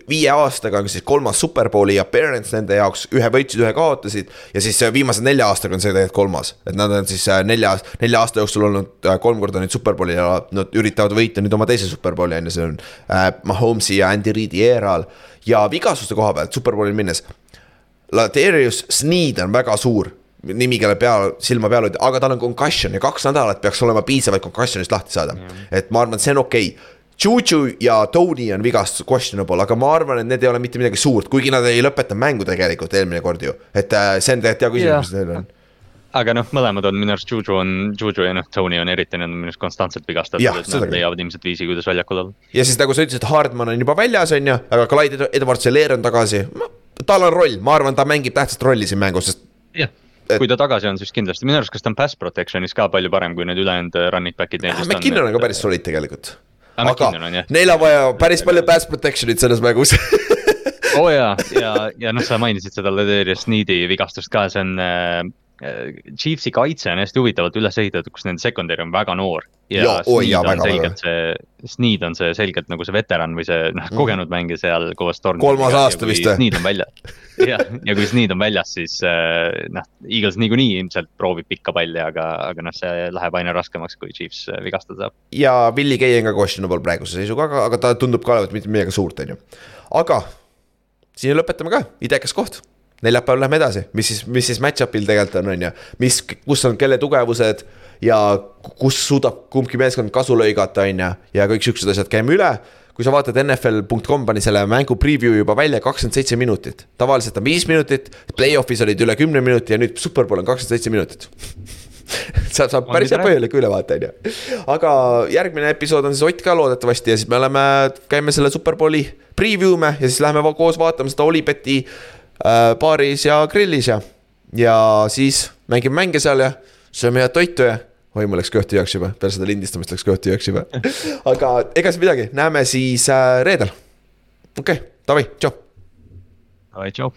viie aastaga on siis kolmas superbowli appearance nende jaoks, ühe võitsid, ühe kaotasid. ja siis äh, viimase nelja aastaga on see tegelikult kolmas, et nad on siis äh, nelja, nelja aasta jooksul olnud äh, kolm korda nüüd superbowli ja nad üritavad võita nüüd oma teise superbowli on ju, see on äh, Mahomes'i ja Andy Reid'i eeral. ja vigasuste koha pealt superbowlil minnes. Ladarius Sneed on väga suur nimi, kelle peal, silma peal hoida, aga tal on concussion ja kaks nädalat peaks olema piisav, et concussion'ist lahti saada mm.. et ma arvan, et see on okei okay. Juju ja Tony on vigastus questionable, aga ma arvan, et need ei ole mitte midagi suurt, kuigi nad ei lõpetanud mängu tegelikult eelmine kord ju. et äh, see on tegelikult hea küsimus, mis neil on aga noh, mõlemad on minu arust Juju on, Juju ja noh, Tony on eriti, need on minu arust konstantselt vigastatud, et nad leiavad ilmselt viisi, kuidas väljakul olla. ja siis nagu sa ütlesid, Hardman on juba väljas, on ju, aga Clyde Edwards-Helaire on tagasi. tal on roll, ma arvan, ta mängib tähtsat rolli siin mängus, sest. jah et.... kui ta tagasi on, siis kindlasti, minu arust, kas ta on pass protection'is ka palju parem kui need ülejäänud äh, running back'id. McKinnon on ka päris solid tegelikult. aga neil on vaja päris palju pass protection'it selles mängus oo oh jaa, ja, ja, ja noh, sa mainisid seda Lederius Needi vigastust ka, see on äh, Chiefsi kaitse on hästi huvitavalt üles ehitatud, kus nende secondary on väga noor. ja, ja oh, Sneed on selgelt see, Sneed on see selgelt nagu see veteran või see noh, mm. kogenud mängija seal koos Torniga. kolmas aasta vist või? Sneed on väljas, jah, ja kui Sneed on väljas, siis äh, noh, Eagles niikuinii ilmselt proovib pikka palli, aga, aga noh, see läheb aina raskemaks, kui Chiefs äh, vigastada saab. ja Willie Gay on ka questionable praeguse seisuga, aga, aga ta tundub ka olevat mitte midagi suurt, on ju. aga siin lõpetame ka, idekas koht neljapäeval lähme edasi, mis siis, mis siis match-up'il tegelikult on, on ju, mis, kus on kelle tugevused ja kus suudab kumbki meeskond kasu lõigata, on ju, ja kõik siuksed asjad käime üle. Kui sa vaatad NFL.com pani selle mängu preview juba välja kakskümmend seitse minutit. tavaliselt on viis minutit, play-off'is olid üle kümne minuti ja nüüd superbowl on kakskümmend seitse minutit. Saab, saab päris hea põhjaliku ülevaate, on ju. aga järgmine episood on siis Ott ka loodetavasti ja siis me oleme, käime selle superbowli preview me ja siis läheme koos vaatama seda Olipeti Äh, baaris ja grillis ja, ja siis mängime mänge seal ja sööme head toitu ja oi, mul läks kõht tühjaks juba, peale seda lindistamist läks kõht tühjaks juba. aga ega siis midagi, näeme siis äh, reedel. okei okay,, davai, tšau. davai, tšau.